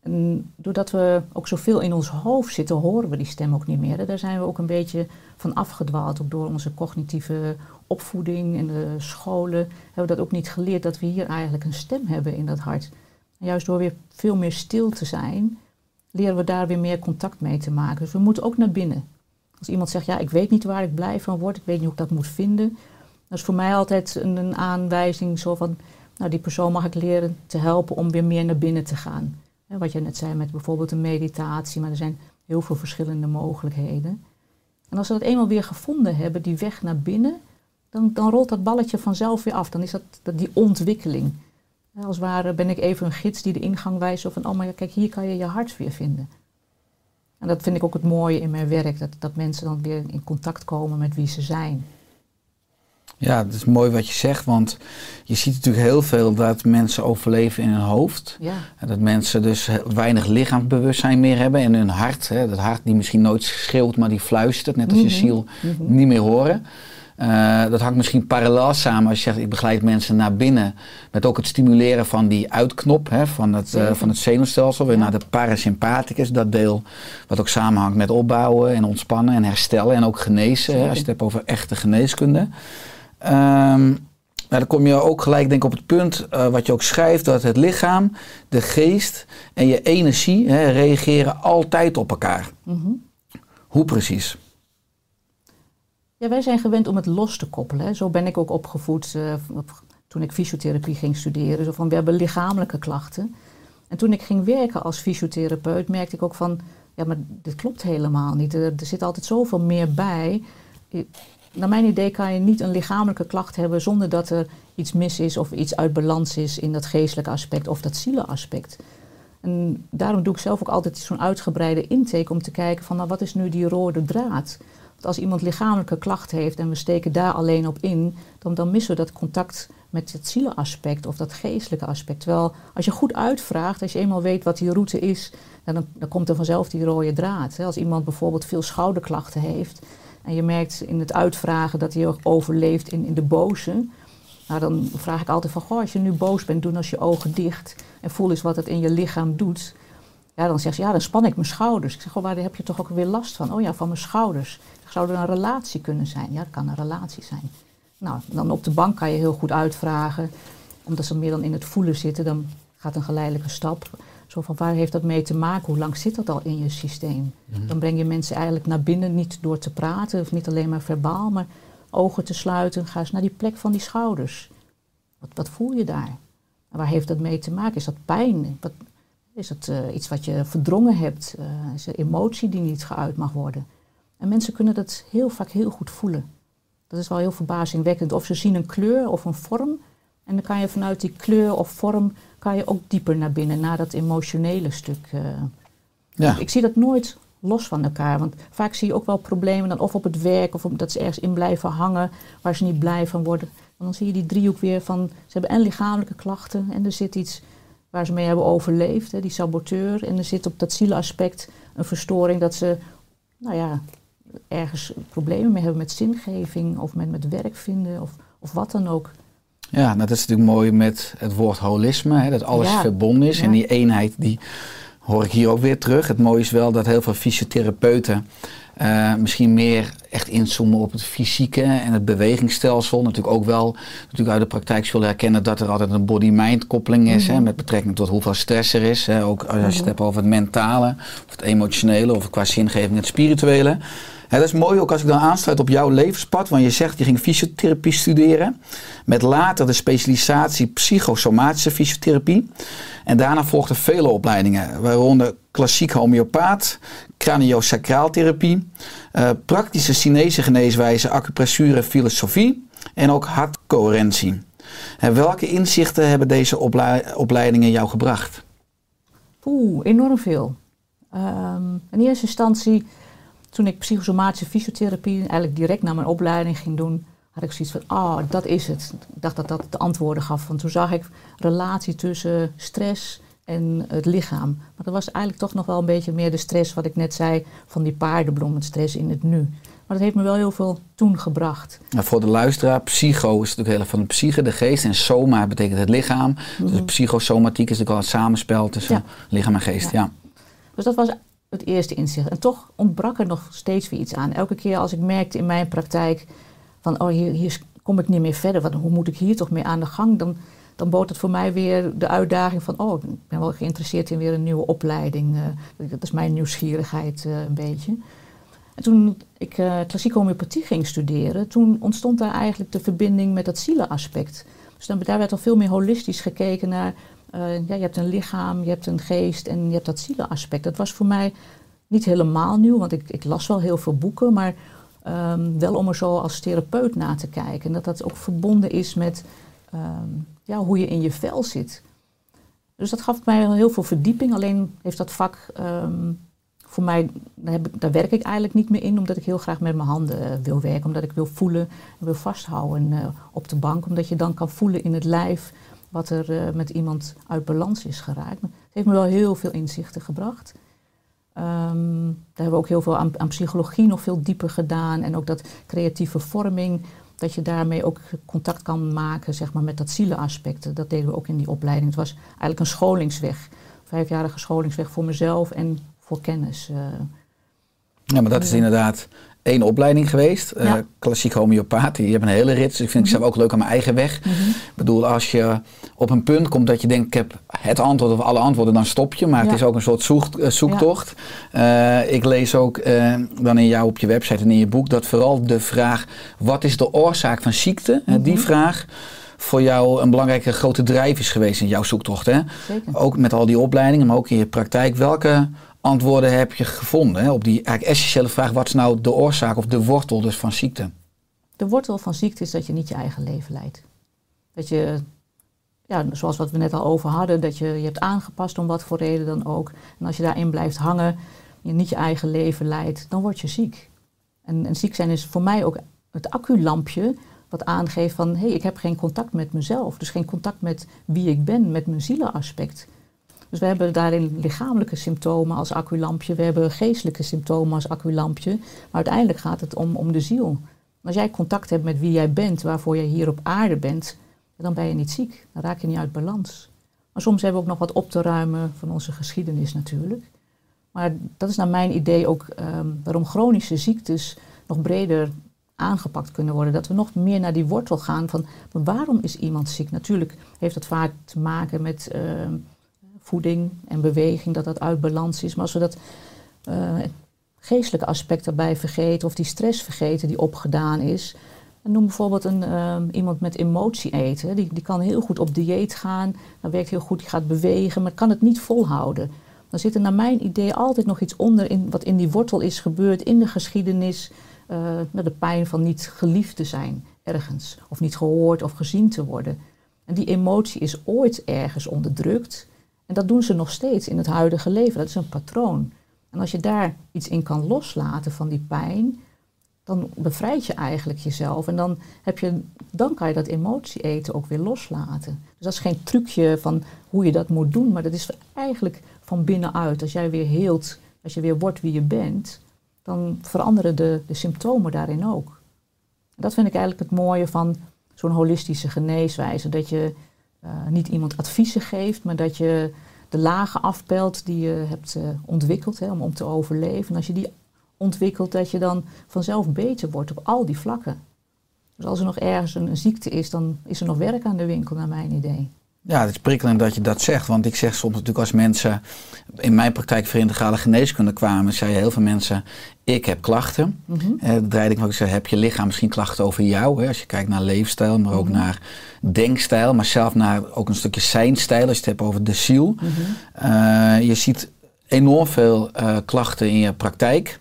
En doordat we ook zoveel in ons hoofd zitten, horen we die stem ook niet meer. Daar zijn we ook een beetje van afgedwaald. Ook door onze cognitieve opvoeding en de scholen hebben we dat ook niet geleerd dat we hier eigenlijk een stem hebben in dat hart. Juist door weer veel meer stil te zijn, leren we daar weer meer contact mee te maken. Dus we moeten ook naar binnen. Als iemand zegt, ja, ik weet niet waar ik blij van word, ik weet niet hoe ik dat moet vinden. Dat is voor mij altijd een, een aanwijzing zo van, nou, die persoon mag ik leren te helpen om weer meer naar binnen te gaan. Wat je net zei met bijvoorbeeld een meditatie, maar er zijn heel veel verschillende mogelijkheden. En als we dat eenmaal weer gevonden hebben, die weg naar binnen, dan, dan rolt dat balletje vanzelf weer af. Dan is dat, dat die ontwikkeling. Als het ware ben ik even een gids die de ingang wijst. Zo van, oh maar ja, kijk, hier kan je je hart weer vinden. En dat vind ik ook het mooie in mijn werk. Dat, dat mensen dan weer in contact komen met wie ze zijn. Ja, dat is mooi wat je zegt, want je ziet natuurlijk heel veel dat mensen overleven in hun hoofd. Ja, En dat mensen dus weinig lichaamsbewustzijn meer hebben en hun hart, hè, dat hart die misschien nooit schreeuwt, maar die fluistert, net als je Mhm. ziel, Mhm. niet meer horen. Eh, dat hangt misschien parallel samen als je zegt, ik begeleid mensen naar binnen. Met ook het stimuleren van die uitknop hè, van, het, eh, van het zenuwstelsel, weer naar de parasympathicus. Dat deel wat ook samenhangt met opbouwen en ontspannen en herstellen en ook genezen. Hè, als je het hebt over echte geneeskunde. Ehm, nou, dan kom je ook gelijk denk ik op het punt eh, wat je ook schrijft, dat het lichaam, de geest en je energie hè, reageren altijd op elkaar. Mhm. Hoe precies? Ja, wij zijn gewend om het los te koppelen. Zo ben ik ook opgevoed eh, toen ik fysiotherapie ging studeren. Zo van, we hebben lichamelijke klachten. En toen ik ging werken als fysiotherapeut, merkte ik ook van... Ja, maar dit klopt helemaal niet. Er, er zit altijd zoveel meer bij. Naar mijn idee kan je niet een lichamelijke klacht hebben... zonder dat er iets mis is of iets uit balans is in dat geestelijke aspect of dat zielenaspect. En daarom doe ik zelf ook altijd zo'n uitgebreide intake om te kijken van... nou, wat is nu die rode draad? Als iemand lichamelijke klachten heeft en we steken daar alleen op in, dan, dan missen we dat contact met het zielenaspect of dat geestelijke aspect. Terwijl als je goed uitvraagt, als je eenmaal weet wat die route is, dan, dan komt er vanzelf die rode draad. Als iemand bijvoorbeeld veel schouderklachten heeft en je merkt in het uitvragen dat hij overleeft in, in de boze, Nou, dan vraag ik altijd van, goh, als je nu boos bent, doe als je ogen dicht en voel eens wat het in je lichaam doet. Ja, dan zegt ze, ja, dan span ik mijn schouders. Ik zeg, goh, waar heb je toch ook weer last van? Oh ja, van mijn schouders. Zou er een relatie kunnen zijn? Ja, dat kan een relatie zijn. Nou, dan op de bank kan je heel goed uitvragen. Omdat ze meer dan in het voelen zitten, dan gaat een geleidelijke stap. Zo van, waar heeft dat mee te maken? Hoe lang zit dat al in je systeem? Mhm. Dan breng je mensen eigenlijk naar binnen, niet door te praten, of niet alleen maar verbaal, maar ogen te sluiten. Ga eens naar die plek van die schouders. Wat, wat voel je daar? En waar heeft dat mee te maken? Is dat pijn? Wat, is het eh, iets wat je verdrongen hebt? Uh, is er emotie die niet geuit mag worden? En mensen kunnen dat heel vaak heel goed voelen. Dat is wel heel verbazingwekkend. Of ze zien een kleur of een vorm. En dan kan je vanuit die kleur of vorm kan je ook dieper naar binnen, naar dat emotionele stuk. Uh. Ja. Ik zie dat nooit los van elkaar. Want vaak zie je ook wel problemen dan of op het werk of dat ze ergens in blijven hangen waar ze niet blij van worden. En dan zie je die driehoek weer van ze hebben en lichamelijke klachten en er zit iets waar ze mee hebben overleefd, hè, die saboteur. En er zit op dat zielaspect een verstoring dat ze, nou ja, ergens problemen mee hebben met zingeving of met, met werk vinden of, of wat dan ook. Ja, nou, dat is natuurlijk mooi met het woord holisme, hè, dat alles Ja, verbonden is. ja. En die eenheid, die hoor ik hier ook weer terug. Het mooie is wel dat heel veel fysiotherapeuten eh, misschien meer echt inzoomen op het fysieke en het bewegingsstelsel. Natuurlijk ook wel natuurlijk uit de praktijk zullen herkennen dat er altijd een body-mind koppeling is. hè, met betrekking tot hoeveel stress er is. Hè, ook als je het hebt over het mentale, of het emotionele, of qua zingeving het spirituele. Dat is mooi ook als ik dan aansluit op jouw levenspad. Want je zegt je ging fysiotherapie studeren. Met later de specialisatie psychosomatische fysiotherapie. En daarna volgden vele opleidingen. Waaronder klassiek homeopaat, craniosacraaltherapie. eh, praktische Chinese geneeswijze, acupressuur en filosofie. En ook hartcoherentie. En welke inzichten hebben deze oplei- opleidingen jou gebracht? Oeh, enorm veel. Ehm, in eerste instantie, toen ik psychosomatische fysiotherapie eigenlijk direct na mijn opleiding ging doen, had ik zoiets van, oh, dat is het. Ik dacht dat dat de antwoorden gaf. Want toen zag ik relatie tussen stress en het lichaam. Maar dat was eigenlijk toch nog wel een beetje meer de stress, wat ik net zei, van die paardenbloem, het stress in het nu. Maar dat heeft me wel heel veel toen gebracht. Nou, voor de luisteraar, psycho is natuurlijk heel erg van de psyche, de geest. En soma betekent het lichaam. Dus psychosomatiek is natuurlijk al het samenspel tussen Ja. lichaam en geest. Ja. Dus dat was het eerste inzicht. En toch ontbrak er nog steeds weer iets aan. Elke keer als ik merkte in mijn praktijk van oh, hier, hier kom ik niet meer verder. Hoe moet ik hier toch mee aan de gang? Dan, dan bood het voor mij weer de uitdaging van oh, ik ben wel geïnteresseerd in weer een nieuwe opleiding. Eh, dat is mijn nieuwsgierigheid eh, een beetje. En toen ik eh, klassieke homeopathie ging studeren, toen ontstond daar eigenlijk de verbinding met dat zielenaspect. Dus dan, daar werd al veel meer holistisch gekeken naar, eh, ja, je hebt een lichaam, je hebt een geest en je hebt dat zielenaspect. Dat was voor mij niet helemaal nieuw, want ik, ik las wel heel veel boeken, maar ehm, wel om er zo als therapeut naar te kijken. En dat dat ook verbonden is met ehm, ja, hoe je in je vel zit. Dus dat gaf mij heel veel verdieping. Alleen heeft dat vak ehm, voor mij, daar, heb daar werk ik eigenlijk niet meer in, omdat ik heel graag met mijn handen eh, wil werken. Omdat ik wil voelen en wil vasthouden eh, op de bank. Omdat je dan kan voelen in het lijf wat er eh, met iemand uit balans is geraakt. Het heeft me wel heel veel inzichten gebracht. Ehm, daar hebben we ook heel veel aan, aan psychologie nog veel dieper gedaan. En ook dat creatieve vorming, dat je daarmee ook contact kan maken zeg maar, met dat zielenaspect. Dat deden we ook in die opleiding. Het was eigenlijk een scholingsweg. Vijfjarige scholingsweg voor mezelf en voor kennis. eh. Ja, maar dat is inderdaad één opleiding geweest. eh, klassiek homeopaat. Je hebt een hele rit. Dus ik vind ik zelf ook leuk aan mijn eigen weg. Ik bedoel, als je op een punt komt dat je denkt, ik heb het antwoord of alle antwoorden, dan stop je. Maar het is ook een soort zoek, eh, zoektocht. Eh, ik lees ook eh, dan in jou op je website en in je boek dat vooral de vraag, wat is de oorzaak van ziekte? Die vraag voor jou een belangrijke grote drijf is geweest in jouw zoektocht. Hè? Zeker. Ook met al die opleidingen, maar ook in je praktijk. Welke antwoorden heb je gevonden hè, op die eigenlijk essentiële vraag: wat is nou de oorzaak of de wortel dus van ziekte? De wortel van ziekte is dat je niet je eigen leven leidt. Dat je, ja, zoals wat we net al over hadden, dat je je hebt aangepast om wat voor reden dan ook. En als je daarin blijft hangen, je niet je eigen leven leidt, dan word je ziek. En, en ziek zijn is voor mij ook het acculampje wat aangeeft van hé, hey, ik heb geen contact met mezelf. Dus geen contact met wie ik ben, met mijn zielenaspect. Dus we hebben daarin lichamelijke symptomen als acculampje, we hebben geestelijke symptomen als acculampje. Maar uiteindelijk gaat het om, om de ziel. Als jij contact hebt met wie jij bent, waarvoor jij hier op aarde bent, dan ben je niet ziek. Dan raak je niet uit balans. Maar soms hebben we ook nog wat op te ruimen van onze geschiedenis natuurlijk. Maar dat is naar mijn idee ook ehm, waarom chronische ziektes nog breder aangepakt kunnen worden. Dat we nog meer naar die wortel gaan van waarom is iemand ziek? Natuurlijk heeft dat vaak te maken met ehm, voeding en beweging, dat dat uit balans is. Maar als we dat uh, geestelijke aspect daarbij vergeten of die stress vergeten die opgedaan is. Noem bijvoorbeeld een, ehm, iemand met emotie eten. Die, die kan heel goed op dieet gaan, dat werkt heel goed, die gaat bewegen, maar kan het niet volhouden. Dan zit er naar mijn idee altijd nog iets onder in, wat in die wortel is gebeurd in de geschiedenis. Uh, de pijn van niet geliefd te zijn ergens, of niet gehoord of gezien te worden. En die emotie is ooit ergens onderdrukt. En dat doen ze nog steeds in het huidige leven. Dat is een patroon. En als je daar iets in kan loslaten van die pijn, dan bevrijd je eigenlijk jezelf. En dan, heb je, dan kan je dat emotie eten ook weer loslaten. Dus dat is geen trucje van hoe je dat moet doen, maar dat is eigenlijk van binnenuit. Als jij weer heelt, als je weer wordt wie je bent, dan veranderen de, de symptomen daarin ook. Dat vind ik eigenlijk het mooie van zo'n holistische geneeswijze. Dat je uh, niet iemand adviezen geeft, maar dat je de lagen afpelt die je hebt uh, ontwikkeld hè, om, om te overleven. En als je die ontwikkelt, dat je dan vanzelf beter wordt op al die vlakken. Dus als er nog ergens een ziekte is, dan is er nog werk aan de winkel, naar mijn idee. Ja, het is prikkelend dat je dat zegt. Want ik zeg soms natuurlijk als mensen in mijn praktijk voor integrale geneeskunde kwamen, zeiden heel veel mensen, ik heb klachten. Mm -hmm. eh, draaide ik maar, ik zei, heb je lichaam misschien klachten over jou? Hè? Als je kijkt naar leefstijl, maar ook mm -hmm. naar denkstijl, maar zelf naar ook een stukje zijnstijl, als je het hebt over de ziel. Mm -hmm. uh, je ziet enorm veel uh, klachten in je praktijk.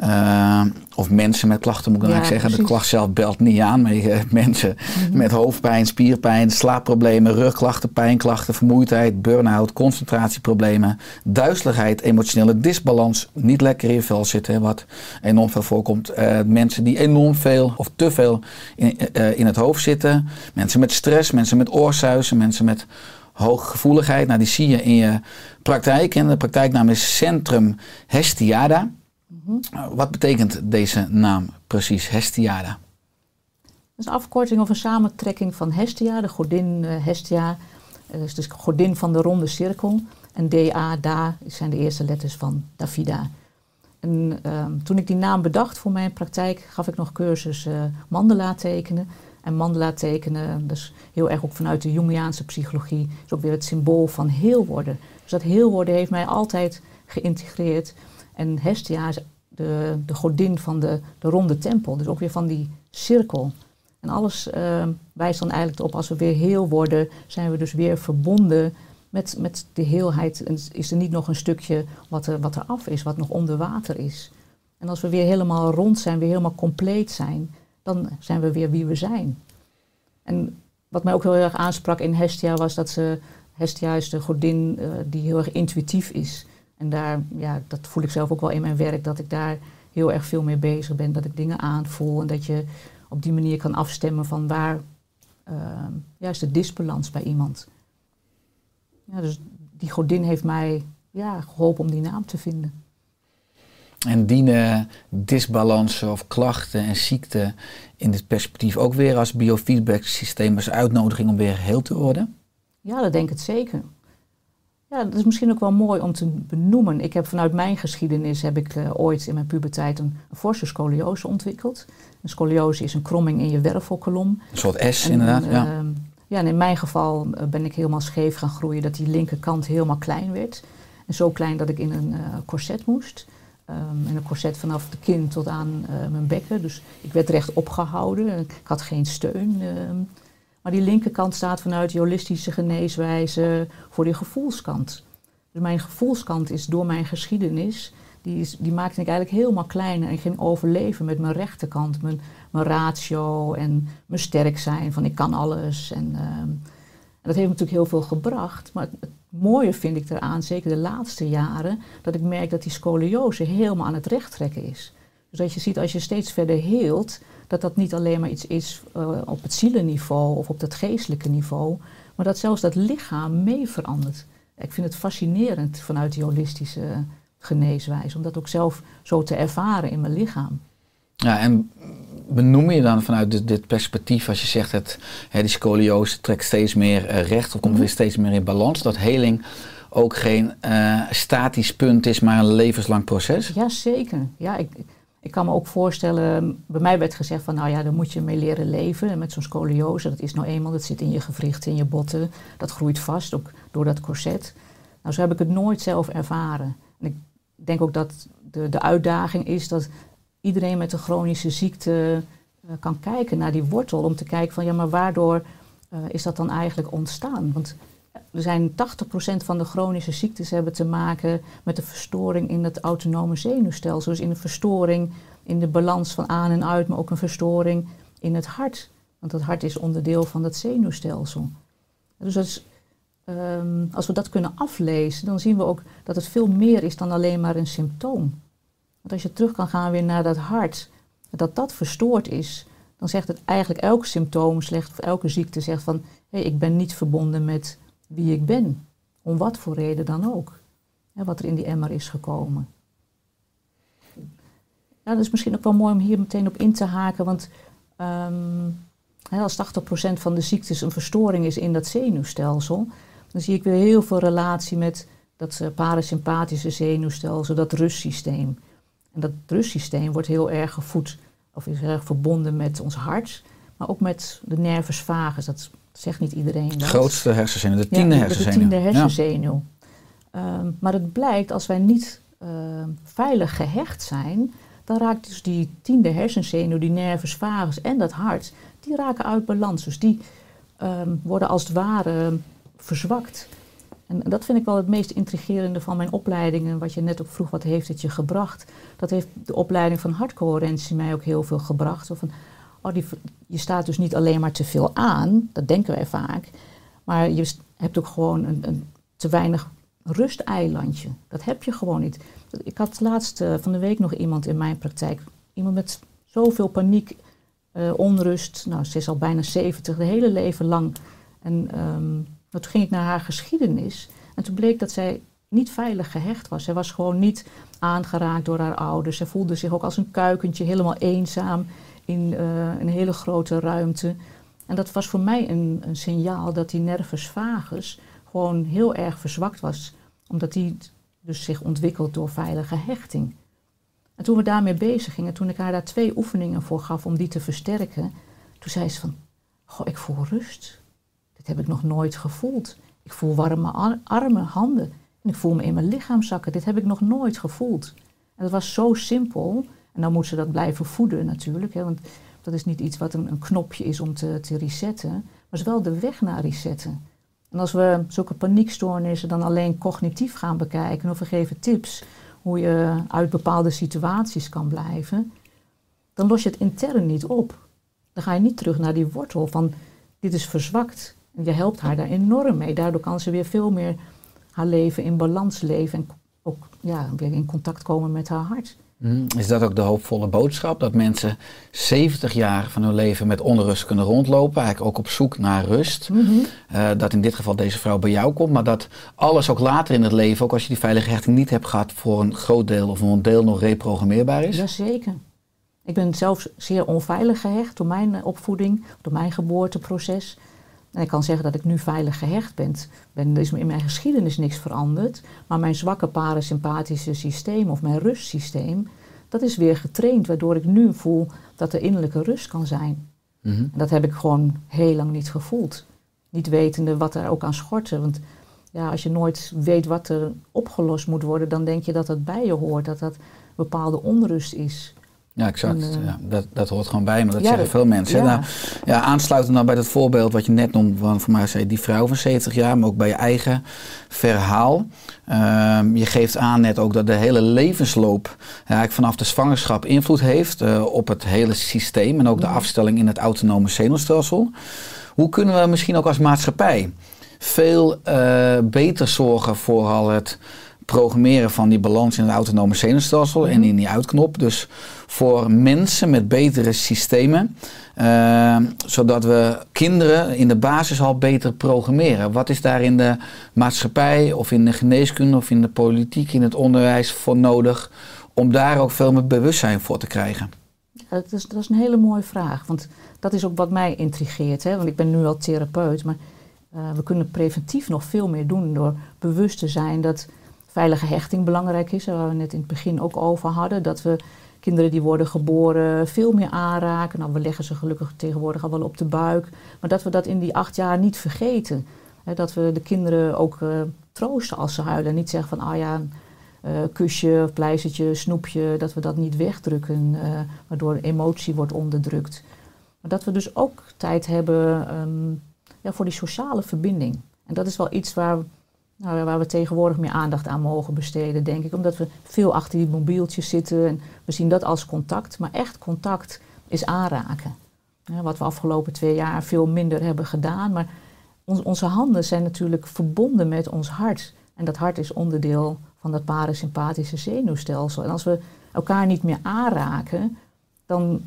Uh, of mensen met klachten moet ik ja, zeggen. Precies. De klacht zelf belt niet aan. Maar je, mensen mm -hmm. met hoofdpijn, spierpijn, slaapproblemen, rugklachten, pijnklachten, vermoeidheid, burn-out, concentratieproblemen, duizeligheid, emotionele disbalans, niet lekker in je vel zitten, wat enorm veel voorkomt. Uh, mensen die enorm veel of te veel in, uh, in het hoofd zitten. Mensen met stress, mensen met oorsuizen, mensen met hoge gevoeligheid. Nou, die zie je in je praktijk. En de praktijknaam is Centrum Hestiada. -hmm. Wat betekent deze naam precies, Hestiada? Dat is een afkorting of een samentrekking van Hestia, de godin uh, Hestia. Uh, dus de godin van de ronde cirkel. En DA, Da, zijn de eerste letters van Davida. En uh, toen ik die naam bedacht voor mijn praktijk, gaf ik nog cursus uh, mandala tekenen. En mandala tekenen, dus heel erg ook vanuit de Jungiaanse psychologie, is ook weer het symbool van heel worden. Dus dat heel worden heeft mij altijd geïntegreerd. En Hestia is de, de godin van de, de ronde tempel, dus ook weer van die cirkel. En alles uh, wijst dan eigenlijk op, als we weer heel worden, zijn we dus weer verbonden met, met de heelheid. En is er niet nog een stukje wat er, wat er af is, wat nog onder water is. En als we weer helemaal rond zijn, weer helemaal compleet zijn, dan zijn we weer wie we zijn. En wat mij ook heel erg aansprak in Hestia was dat ze, Hestia is de godin uh, die heel erg intuïtief is. En daar, ja, dat voel ik zelf ook wel in mijn werk, dat ik daar heel erg veel mee bezig ben. Dat ik dingen aanvoel en dat je op die manier kan afstemmen van waar uh, juist de disbalans bij iemand. Ja, dus die godin heeft mij ja, geholpen om die naam te vinden. En dienen disbalansen of klachten en ziekten in dit perspectief ook weer als biofeedback systeem als uitnodiging om weer heel te worden? Ja, dat denk ik zeker. Ja, dat is misschien ook wel mooi om te benoemen. Ik heb vanuit mijn geschiedenis heb ik uh, ooit in mijn puberteit een, een forse scoliose ontwikkeld. Een scoliose is een kromming in je wervelkolom. Een soort S en, inderdaad, ja. Ja, en in mijn geval ben ik helemaal scheef gaan groeien, dat die linkerkant helemaal klein werd. En zo klein dat ik in een uh, corset moest. Um, en een corset vanaf de kin tot aan mijn bekken. Dus ik werd recht opgehouden. Ik had geen steun. Um, maar die linkerkant staat vanuit die holistische geneeswijze voor die gevoelskant. Dus mijn gevoelskant is door mijn geschiedenis, die, is, die maakte ik eigenlijk helemaal klein. En ging overleven met mijn rechterkant, mijn, mijn ratio en mijn sterk zijn, van ik kan alles. En, um, en dat heeft natuurlijk heel veel gebracht. Maar het, mooie vind ik eraan, zeker de laatste jaren, dat ik merk dat die scoliose helemaal aan het recht trekken is. Dus dat je ziet als je steeds verder heelt, dat dat niet alleen maar iets is uh, op het zielenniveau of op het geestelijke niveau, maar dat zelfs dat lichaam mee verandert. Ik vind het fascinerend vanuit die holistische geneeswijze, om dat ook zelf zo te ervaren in mijn lichaam. Ja, en benoem je dan vanuit dit, dit perspectief, als je zegt dat hè, die scoliose trekt steeds meer eh, recht of komt Mhm. weer steeds meer in balans, dat heling ook geen eh, statisch punt is, maar een levenslang proces? Jazeker. Ja, ik, ik kan me ook voorstellen, bij mij werd gezegd van nou ja, daar moet je mee leren leven. En met zo'n scoliose, dat is nou eenmaal, dat zit in je gewrichten, in je botten. Dat groeit vast, ook door dat corset. Nou, zo heb ik het nooit zelf ervaren. En ik denk ook dat de, de uitdaging is dat iedereen met een chronische ziekte eh, kan kijken naar die wortel. Om te kijken van ja, maar waardoor eh, is dat dan eigenlijk ontstaan? Want er zijn 80% van de chronische ziektes hebben te maken met een verstoring in het autonome zenuwstelsel. Dus in een verstoring in de balans van aan en uit, maar ook een verstoring in het hart. Want het hart is onderdeel van dat zenuwstelsel. Dus is, ehm, als we dat kunnen aflezen, dan zien we ook dat het veel meer is dan alleen maar een symptoom. Want als je terug kan gaan weer naar dat hart, dat dat verstoord is, dan zegt het eigenlijk elk symptoom, slecht, of elke ziekte zegt van, hé, ik ben niet verbonden met wie ik ben. Om wat voor reden dan ook. Hè, wat er in die emmer is gekomen. Ja, dat is misschien ook wel mooi om hier meteen op in te haken. Want ehm, als 80% van de ziektes een verstoring is in dat zenuwstelsel, dan zie ik weer heel veel relatie met dat eh, parasympathische zenuwstelsel, dat rustsysteem. En dat rustsysteem wordt heel erg gevoed, of is erg verbonden met ons hart, maar ook met de nervus vagus. Dat zegt niet iedereen. De grootste hersenzenuw, de Ja, tiende de- hersenzenuw. De tiende Ja. hersenzenuw. Ehm, maar het blijkt, als wij niet ehm, veilig gehecht zijn, dan raakt dus die tiende hersenzenuw, die nervus vagus en dat hart, die raken uit balans. Dus die ehm, worden als het ware verzwakt. En dat vind ik wel het meest intrigerende van mijn opleiding. En wat je net ook vroeg, wat heeft het je gebracht? Dat heeft de opleiding van hartcoherentie mij ook heel veel gebracht. Zo van, oh, je staat dus niet alleen maar te veel aan, dat denken wij vaak. Maar je hebt ook gewoon een, een te weinig rusteilandje. Dat heb je gewoon niet. Ik had laatst eh, van de week nog iemand in mijn praktijk. Iemand met zoveel paniek, eh, onrust. Nou, ze is al bijna 70, de hele leven lang. En ehm, nou, toen ging ik naar haar geschiedenis. En toen bleek dat zij niet veilig gehecht was. Zij was gewoon niet aangeraakt door haar ouders. Zij voelde zich ook als een kuikentje, helemaal eenzaam in eh, een hele grote ruimte. En dat was voor mij een, een signaal dat die nervus vagus gewoon heel erg verzwakt was. Omdat die dus zich ontwikkelt door veilige hechting. En toen we daarmee bezig gingen, toen ik haar daar twee oefeningen voor gaf om die te versterken, toen zei ze van, goh, ik voel rust. Dit heb ik nog nooit gevoeld. Ik voel warme ar- armen, handen. En ik voel me in mijn lichaam zakken. Dit heb ik nog nooit gevoeld. En dat was zo simpel. En dan moet ze dat blijven voeden natuurlijk. Hè, want dat is niet iets wat een, knopje is om te, te resetten. Maar het is wel de weg naar resetten. En als we zulke paniekstoornissen dan alleen cognitief gaan bekijken... of we geven tips hoe je uit bepaalde situaties kan blijven... dan los je het intern niet op. Dan ga je niet terug naar die wortel van dit is verzwakt. En je helpt haar daar enorm mee. Daardoor kan ze weer veel meer haar leven in balans leven... en ook ja, weer in contact komen met haar hart. Mhm. Is dat ook de hoopvolle boodschap? Dat mensen 70 jaar van hun leven met onrust kunnen rondlopen, eigenlijk ook op zoek naar rust. Eh, dat in dit geval deze vrouw bij jou komt, maar dat alles ook later in het leven, ook als je die veilige hechting niet hebt gehad, voor een groot deel of een deel nog reprogrammeerbaar is? Jazeker. Ik ben zelf zeer onveilig gehecht door mijn eh, opvoeding, door mijn geboorteproces. En ik kan zeggen dat ik nu veilig gehecht ben. ben. Er is in mijn geschiedenis niks veranderd. Maar mijn zwakke parasympathische systeem of mijn rustsysteem, dat is weer getraind. Waardoor ik nu voel dat er innerlijke rust kan zijn. Mhm. En dat heb ik gewoon heel lang niet gevoeld. Niet wetende wat er ook aan schortte. Want ja, als je nooit weet wat er opgelost moet worden, dan denk je dat dat bij je hoort. Dat dat bepaalde onrust is. Ja, exact. En, eh, ja, dat, dat hoort gewoon bij me. Dat ja, zeggen veel mensen. ja. Nou, ja, aansluitend dan bij dat voorbeeld wat je net noemde, van voor mij zei die vrouw van 70 jaar, maar ook bij je eigen verhaal. Ehm, je geeft aan net ook dat de hele levensloop ja, eigenlijk vanaf de zwangerschap invloed heeft eh, op het hele systeem en ook de afstelling in het autonome zenuwstelsel. Hoe kunnen we misschien ook als maatschappij veel eh, beter zorgen voor al het programmeren van die balans in het autonome zenuwstelsel en in die uitknop. Dus voor mensen met betere systemen, eh, zodat we kinderen in de basis al beter programmeren. Wat is daar in de maatschappij of in de geneeskunde of in de politiek, in het onderwijs voor nodig om daar ook veel meer bewustzijn voor te krijgen? Ja, dat is, dat is een hele mooie vraag. Want dat is ook wat mij intrigeert. Hè? Want ik ben nu al therapeut, maar eh, we kunnen preventief nog veel meer doen door bewust te zijn dat veilige hechting belangrijk is. Waar we net in het begin ook over hadden. Dat we kinderen die worden geboren veel meer aanraken. Nou, we leggen ze gelukkig tegenwoordig al wel op de buik. Maar dat we dat in die acht jaar niet vergeten. Dat we de kinderen ook uh, troosten als ze huilen. En niet zeggen van, ah ja, uh, kusje, pleistertje, snoepje. Dat we dat niet wegdrukken, uh, waardoor emotie wordt onderdrukt. Maar dat we dus ook tijd hebben um, ja, voor die sociale verbinding. En dat is wel iets waar nou, waar we tegenwoordig meer aandacht aan mogen besteden, denk ik. Omdat we veel achter die mobieltjes zitten en we zien dat als contact. Maar echt contact is aanraken. Ja, wat we afgelopen twee jaar veel minder hebben gedaan. Maar on onze handen zijn natuurlijk verbonden met ons hart. En dat hart is onderdeel van dat parasympathische zenuwstelsel. En als we elkaar niet meer aanraken, dan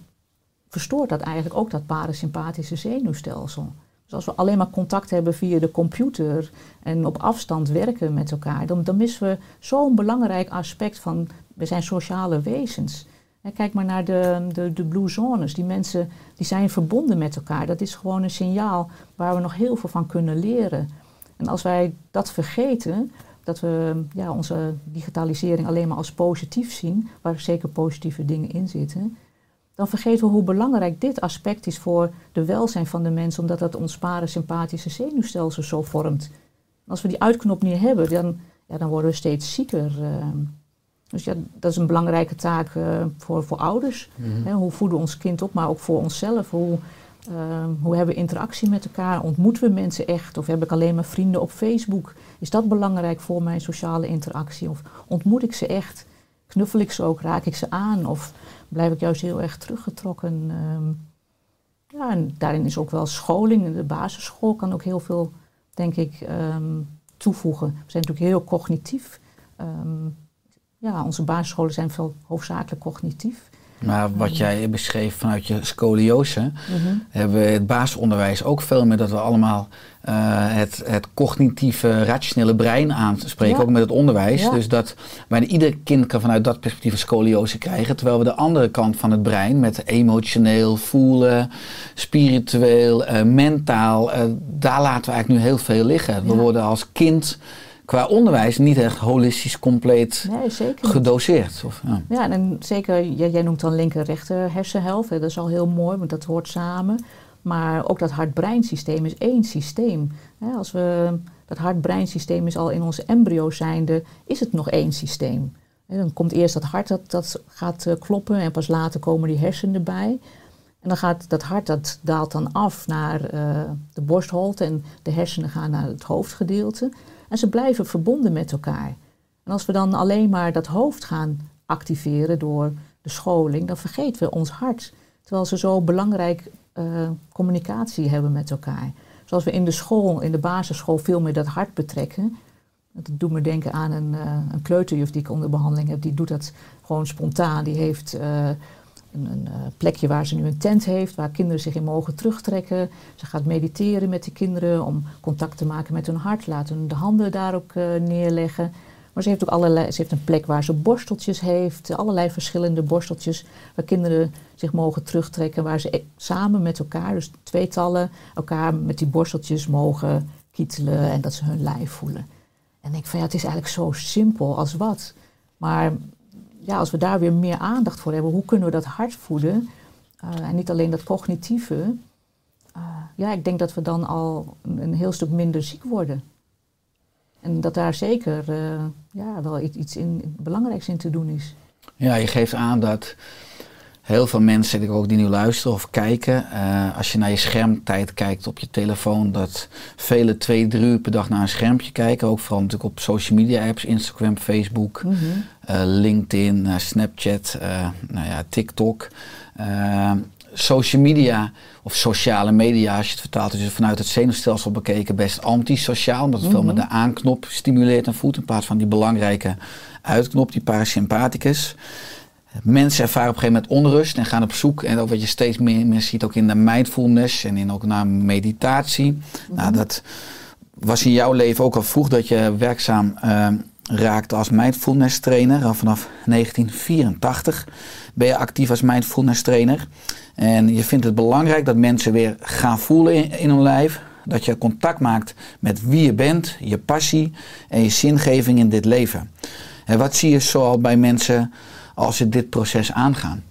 verstoort dat eigenlijk ook dat parasympathische zenuwstelsel. Dus als we alleen maar contact hebben via de computer en op afstand werken met elkaar, dan, dan missen we zo'n belangrijk aspect van we zijn sociale wezens. kijk maar naar de, de, de blue zones. Die mensen die zijn verbonden met elkaar. Dat is gewoon een signaal waar we nog heel veel van kunnen leren. En als wij dat vergeten, dat we ja, onze digitalisering alleen maar als positief zien, waar zeker positieve dingen in zitten, dan vergeten we hoe belangrijk dit aspect is voor de welzijn van de mens, omdat dat ons parasympathische zenuwstelsel zo vormt. Als we die uitknop niet hebben, dan, ja, dan worden we steeds zieker. Uh. Dus ja, dat is een belangrijke taak uh, voor, voor ouders. Mm -hmm. hoe voeden we ons kind op, maar ook voor onszelf. Hoe, uh, hoe hebben we interactie met elkaar? Ontmoeten we mensen echt? Of heb ik alleen maar vrienden op Facebook? Is dat belangrijk voor mijn sociale interactie? Of ontmoet ik ze echt? Knuffel ik ze ook? Raak ik ze aan? Of blijf ik juist heel erg teruggetrokken. Um, ja, en daarin is ook wel scholing. De basisschool kan ook heel veel, denk ik, um, toevoegen. We zijn natuurlijk heel cognitief. Um, ja, onze basisscholen zijn veel hoofdzakelijk cognitief. Maar wat jij beschreef vanuit je scoliose, mm -hmm. hebben we het basisonderwijs ook veel meer dat we allemaal uh, het, het cognitieve, rationele brein aanspreken, ja. ook met het onderwijs. Ja. Dus dat bijna ieder kind kan vanuit dat perspectief een scoliose krijgen. Terwijl we de andere kant van het brein, met emotioneel, voelen, spiritueel, uh, mentaal, uh, daar laten we eigenlijk nu heel veel liggen. We worden als kind qua onderwijs niet echt holistisch compleet nee, gedoseerd. Of, ja. ja, en zeker, jij, jij noemt dan linker-rechter hersenhelft. Dat is al heel mooi, want dat hoort samen. Maar ook dat hart-breinsysteem is één systeem. Als we, dat hart-breinsysteem is al in onze embryo zijnde, is het nog één systeem. Dan komt eerst dat hart dat, dat gaat eh, kloppen en pas later komen die hersenen erbij. En dan gaat dat hart, dat daalt dan af naar uh, de borstholte en de hersenen gaan naar het hoofdgedeelte. En ze blijven verbonden met elkaar. En als we dan alleen maar dat hoofd gaan activeren door de scholing, dan vergeten we ons hart. Terwijl ze zo belangrijk uh, communicatie hebben met elkaar. Zoals we in de school, in de basisschool, veel meer dat hart betrekken. Dat doet me denken aan een, uh, een kleuterjuf die ik onder behandeling heb. Die doet dat gewoon spontaan. Die heeft uh, een, een plekje waar ze nu een tent heeft, waar kinderen zich in mogen terugtrekken. Ze gaat mediteren met de kinderen om contact te maken met hun hart. Laten hun de handen daarop neerleggen. Maar ze heeft ook allerlei, ze heeft een plek waar ze borsteltjes heeft, allerlei verschillende borsteltjes, waar kinderen zich mogen terugtrekken, waar ze e- samen met elkaar, dus tweetallen, elkaar met die borsteltjes mogen kietelen en dat ze hun lijf voelen. En ik van ja, het is eigenlijk zo simpel als wat. Maar ja, als we daar weer meer aandacht voor hebben, hoe kunnen we dat hart voeden? Uh, en niet alleen dat cognitieve. Uh, ja, ik denk dat we dan al een, heel stuk minder ziek worden. En dat daar zeker uh, ja, wel iets in, belangrijks in te doen is. Ja, je geeft aan dat heel veel mensen die ook die nu luisteren of kijken, uh, als je naar je schermtijd kijkt op je telefoon, dat vele twee, drie uur per dag naar een schermpje kijken. Ook vooral natuurlijk op social media apps, Instagram, Facebook, mm -hmm. uh, LinkedIn, Snapchat, nou ja, TikTok social media of sociale media, als je het vertaalt, is vanuit het zenuwstelsel bekeken best antisociaal. Omdat het veel met de aanknop stimuleert en voedt in plaats van die belangrijke uitknop, die parasympathicus. Mensen ervaren op een gegeven moment onrust en gaan op zoek. En ook wat je steeds meer, meer ziet, ook in de mindfulness en in ook naar meditatie. Nou, dat was in jouw leven ook al vroeg dat je werkzaam uh, raakte als mindfulness trainer. Al vanaf 1984 ben je actief als mindfulness trainer. En je vindt het belangrijk dat mensen weer gaan voelen in, in hun lijf. Dat je contact maakt met wie je bent, je passie en je zingeving in dit leven. En wat zie je zoal bij mensen als ze dit proces aangaan?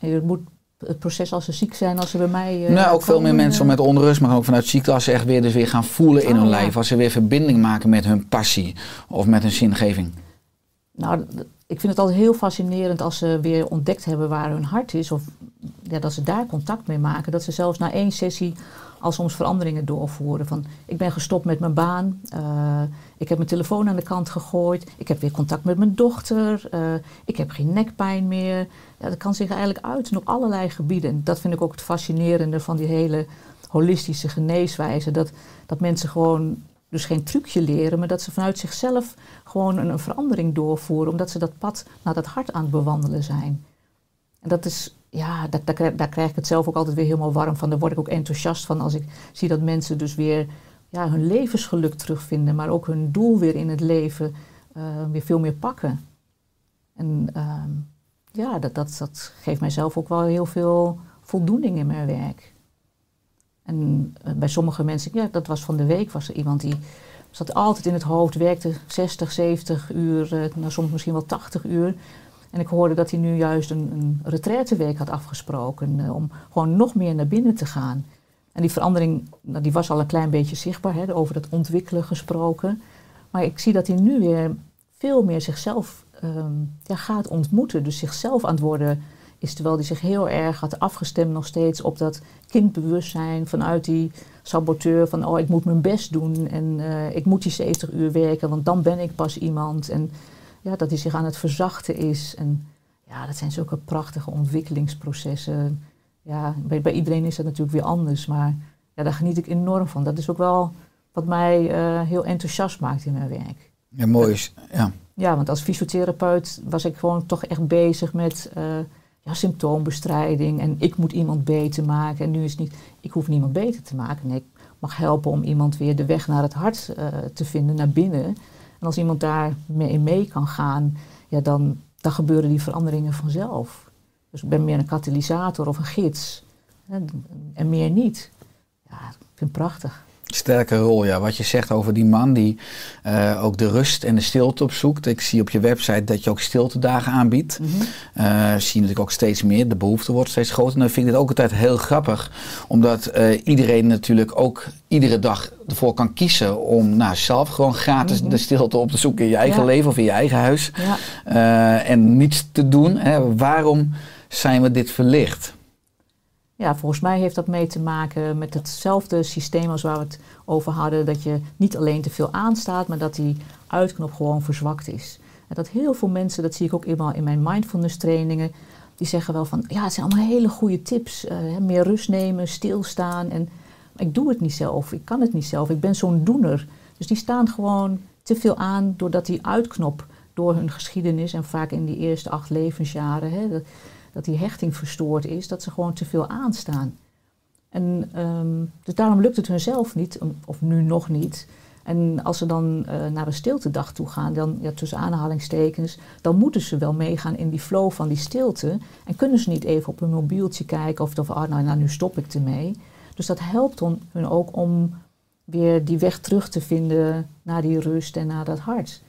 Je moet het proces als ze ziek zijn, als ze bij mij. eh, nou, ook veel meer mensen eh, met onrust, maar ook vanuit ziekte, als ze echt weer, dus weer gaan voelen in Oh, hun ja. lijf. Als ze weer verbinding maken met hun passie of met hun zingeving. Nou, ik vind het altijd heel fascinerend als ze weer ontdekt hebben waar hun hart is. Of ja, dat ze daar contact mee maken. Dat ze zelfs na één sessie al soms veranderingen doorvoeren. Van, ik ben gestopt met mijn baan. eh, ik heb mijn telefoon aan de kant gegooid. Ik heb weer contact met mijn dochter. eh, ik heb geen nekpijn meer. Ja, dat kan zich eigenlijk uiten op allerlei gebieden. En dat vind ik ook het fascinerende van die hele holistische geneeswijze. Dat, dat mensen gewoon dus geen trucje leren, maar dat ze vanuit zichzelf gewoon een, een verandering doorvoeren, omdat ze dat pad naar dat hart aan het bewandelen zijn. En dat is, ja, daar, daar, krijg- daar krijg ik het zelf ook altijd weer helemaal warm van. Daar word ik ook enthousiast van als ik zie dat mensen dus weer ja, hun levensgeluk terugvinden, maar ook hun doel weer in het leven eh, weer veel meer pakken. En ehm, ja, dat, dat, dat geeft mijzelf ook wel heel veel voldoening in mijn werk. En eh, bij sommige mensen, ja, dat was van de week, was er iemand die zat altijd in het hoofd, werkte 60, 70 uur, eh, nou, soms misschien wel 80 uur. En ik hoorde dat hij nu juist een, een retraiteweek had afgesproken eh, om gewoon nog meer naar binnen te gaan. En die verandering, nou, die was al een klein beetje zichtbaar, hè, over dat ontwikkelen gesproken. Maar ik zie dat hij nu weer veel meer zichzelf ehm, ja, gaat ontmoeten. Dus zichzelf aan het worden is, terwijl hij zich heel erg had afgestemd nog steeds op dat kindbewustzijn vanuit die saboteur van oh ik moet mijn best doen en eh, ik moet die 70 uur werken, want dan ben ik pas iemand. En ja, dat hij zich aan het verzachten is. En ja, dat zijn zulke prachtige ontwikkelingsprocessen. Ja, bij, bij iedereen is dat natuurlijk weer anders, maar ja, daar geniet ik enorm van. Dat is ook wel wat mij eh, heel enthousiast maakt in mijn werk. Ja, mooi is. Ja. Ja, want als fysiotherapeut was ik gewoon toch echt bezig met eh, ja, symptoombestrijding. En ik moet iemand beter maken. En nu is het niet, ik hoef niemand beter te maken. Nee, ik mag helpen om iemand weer de weg naar het hart eh, te vinden, naar binnen. En als iemand daar mee mee kan gaan, ja, dan, dan gebeuren die veranderingen vanzelf. Dus ik ben meer een katalysator of een gids. hè, En meer niet. Ja, ik vind het prachtig. Sterke rol, ja. Wat je zegt over die man die eh, ook de rust en de stilte opzoekt. Ik zie op je website dat je ook stiltedagen aanbiedt. Mhm. Eh, zie je natuurlijk ook steeds meer. De behoefte wordt steeds groter. En dan vind ik het ook altijd heel grappig. Omdat eh, iedereen natuurlijk ook iedere dag ervoor kan kiezen om nou, zelf gewoon gratis Mhm. de stilte op te zoeken in je eigen Ja. leven of in je eigen huis. Ja. En niets te doen. Hè. Waarom zijn we dit verlicht? Ja, volgens mij heeft dat mee te maken met hetzelfde systeem als waar we het over hadden. Dat je niet alleen te veel aanstaat, maar dat die uitknop gewoon verzwakt is. En dat heel veel mensen, dat zie ik ook eenmaal in mijn mindfulness trainingen, die zeggen wel van, ja, het zijn allemaal hele goede tips. eh, meer rust nemen, stilstaan. En ik doe het niet zelf, ik kan het niet zelf, ik ben zo'n doener. Dus die staan gewoon te veel aan doordat die uitknop door hun geschiedenis en vaak in die eerste acht levensjaren, hè, dat, die hechting verstoord is, dat ze gewoon te veel aanstaan. En ehm, dus daarom lukt het hun zelf niet, of nu nog niet. En als ze dan eh, naar een stiltedag toe gaan, dan ja, tussen aanhalingstekens, dan moeten ze wel meegaan in die flow van die stilte. En kunnen ze niet even op hun mobieltje kijken of, of ah, nou, nou, nu stop ik ermee. Dus dat helpt hun ook om weer die weg terug te vinden naar die rust en naar dat hart.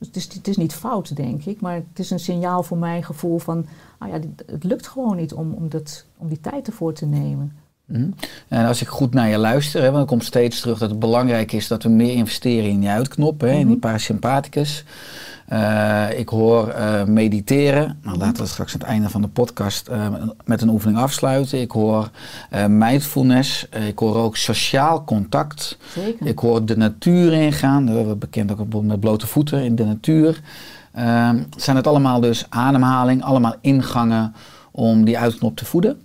Dus het is, het is niet fout, denk ik, maar het is een signaal voor mijn gevoel van, ah ja, het lukt gewoon niet om, om, dat, om die tijd ervoor te nemen. Mhm. En als ik goed naar je luister, hè, want dan komt steeds terug dat het belangrijk is dat we meer investeren in die uitknop, hè, in die Mhm. parasympathicus. Eh, ik hoor eh, mediteren. Nou, laten we straks aan het einde van de podcast eh, met een oefening afsluiten. Ik hoor mindfulness. Ik hoor ook sociaal contact. Zeker. Ik hoor de natuur ingaan. We hebben bekend ook met blote voeten in de natuur. Ehm, zijn het allemaal dus ademhaling, allemaal ingangen om die uitknop te voeden?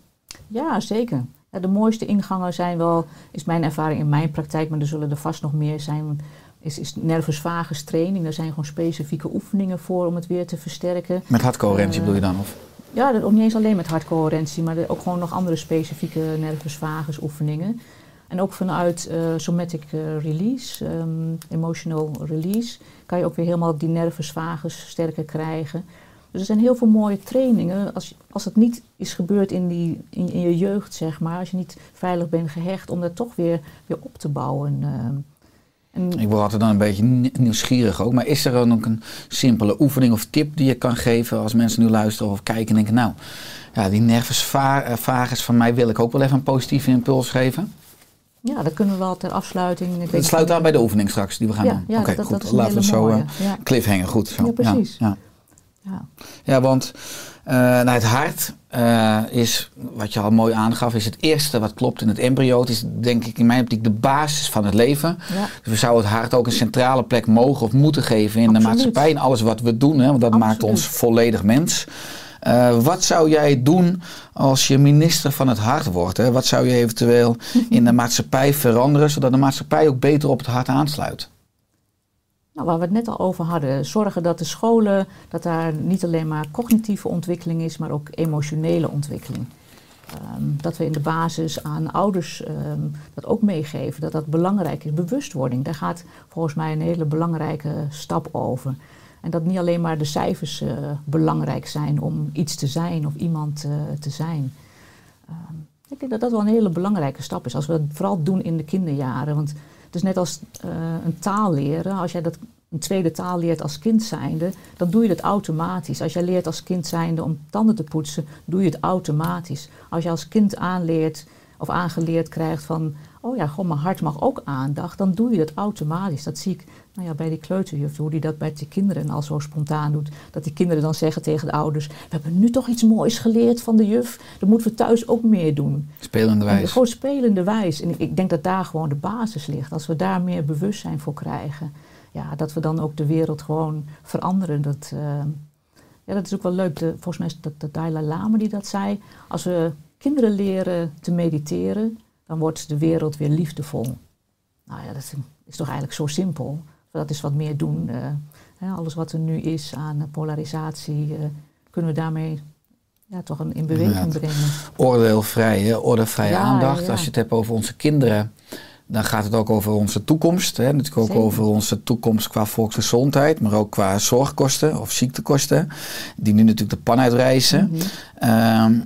Ja, zeker. Ja, de mooiste ingangen zijn wel, is mijn ervaring in mijn praktijk, maar er zullen er vast nog meer zijn, is, is nervus vagus training. Daar zijn gewoon specifieke oefeningen voor om het weer te versterken. Met hartcoherentie Eh, bedoel je dan? Of? Ja, dat ook niet eens alleen met hartcoherentie, maar ook gewoon nog andere specifieke nervus vagus oefeningen. En ook vanuit eh, somatic eh, release, ehm, emotional release, kan je ook weer helemaal die nervus vagus sterker krijgen. Dus er zijn heel veel mooie trainingen. Als, als het niet is gebeurd in, die, in, in je jeugd, zeg maar, als je niet veilig bent gehecht, om dat toch weer, weer op te bouwen. ehm. En, Ik word altijd dan een beetje nie- nieuwsgierig ook. Maar is er dan ook een simpele oefening of tip die je kan geven als mensen nu luisteren of kijken en denken, nou, ja, die nervus eh, vagus van mij wil ik ook wel even een positieve impuls geven? ja, dat kunnen we wel ter afsluiting. Ik Dat sluit aan bij de oefening straks die we gaan Ja, doen. ja, Oké, goed. dat een Laten we zo mooie. eh, cliffhanger. Goed. Zo. Ja, precies. Ja, ja. Ja, want nou, het hart eh, is, wat je al mooi aangaf, is het eerste wat klopt in het embryo. Het is denk ik in mijn optiek de basis van het leven. Ja. Dus we zouden het hart ook een centrale plek mogen of moeten geven in de maatschappij. In alles wat we doen, hè, want dat maakt ons volledig mens. Eh, wat zou jij doen als je minister van het hart wordt? Hè? Wat zou je eventueel in de maatschappij veranderen, zodat de maatschappij ook beter op het hart aansluit? Nou, waar we het net al over hadden, zorgen dat de scholen, dat daar niet alleen maar cognitieve ontwikkeling is, maar ook emotionele ontwikkeling. Ehm, dat we in de basis aan ouders ehm, dat ook meegeven, dat dat belangrijk is. Bewustwording, daar gaat volgens mij een hele belangrijke stap over. En dat niet alleen maar de cijfers eh, belangrijk zijn om iets te zijn of iemand eh, te zijn. Ehm, ik denk dat dat wel een hele belangrijke stap is. Als we dat vooral doen in de kinderjaren. Want is net als eh, een taal leren. Als jij dat een tweede taal leert als kind zijnde, dan doe je dat automatisch. Als jij leert als kind zijnde om tanden te poetsen, doe je het automatisch. Als je als kind aanleert of aangeleerd krijgt van, oh ja, gewoon mijn hart mag ook aandacht, dan doe je dat automatisch. Dat zie ik nou ja, bij die kleuterjuf, hoe die dat bij de kinderen al zo spontaan doet. Dat die kinderen dan zeggen tegen de ouders, we hebben nu toch iets moois geleerd van de juf, dat moeten we thuis ook meer doen. Spelende En wijze. gewoon spelende wijs. En ik, ik denk dat daar gewoon de basis ligt. Als we daar meer bewustzijn voor krijgen, ja, dat we dan ook de wereld gewoon veranderen. Dat, eh, ja, dat is ook wel leuk. De, volgens mij is dat de Dalai Lama die dat zei. Als we kinderen leren te mediteren, dan wordt de wereld weer liefdevol. Nou ja, dat is toch eigenlijk zo simpel. Dat is wat meer doen. eh, alles wat er nu is aan polarisatie, eh, kunnen we daarmee ja, toch een, in beweging Inderdaad. brengen. Oordeelvrij, hè? ordevrije Ja, aandacht. ja. Als je het hebt over onze kinderen, dan gaat het ook over onze toekomst. Hè? Natuurlijk ook Zeker. over onze toekomst qua volksgezondheid, maar ook qua zorgkosten of ziektekosten, die nu natuurlijk de pan uitreizen. Ehm,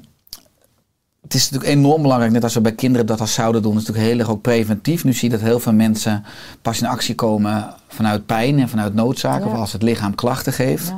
het is natuurlijk enorm belangrijk, net als we bij kinderen dat al zouden doen, is natuurlijk heel erg ook preventief. Nu zie je dat heel veel mensen pas in actie komen vanuit pijn en vanuit noodzaak, Ja. of als het lichaam klachten geeft Ja.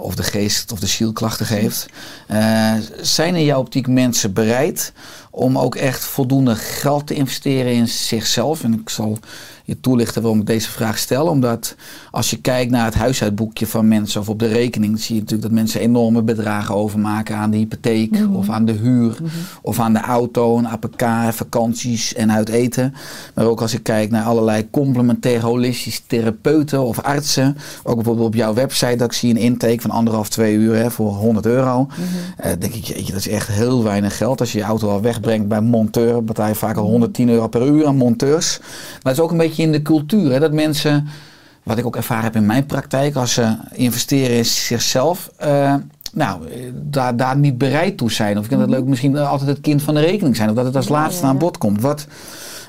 of de geest of de ziel klachten geeft. Eh, zijn in jouw optiek mensen bereid om ook echt voldoende geld te investeren in zichzelf? En ik zal je toelichten waarom ik deze vraag stel. Omdat als je kijkt naar het huishoudboekje van mensen of op de rekening, zie je natuurlijk dat mensen enorme bedragen overmaken aan de hypotheek Mhm. of aan de huur of aan de auto, een APK, vakanties en uit eten. Maar ook als ik kijk naar allerlei complementair holistische therapeuten of artsen. Ook bijvoorbeeld op jouw website dat ik zie een intake van anderhalf, twee uur hè, voor 100 euro. Eh, denk ik, jeetje, dat is echt heel weinig geld. Als je je auto al wegbrengt bij monteur, betaal je vaak al 110 euro per uur aan monteurs. Maar het is ook een beetje in de cultuur, hè, dat mensen, wat ik ook ervaren heb in mijn praktijk, als ze investeren in zichzelf, eh, nou, daar, daar niet bereid toe zijn. Of ik vind dat leuk, misschien altijd het kind van de rekening zijn, of dat het als laatste aan bod komt. Wat,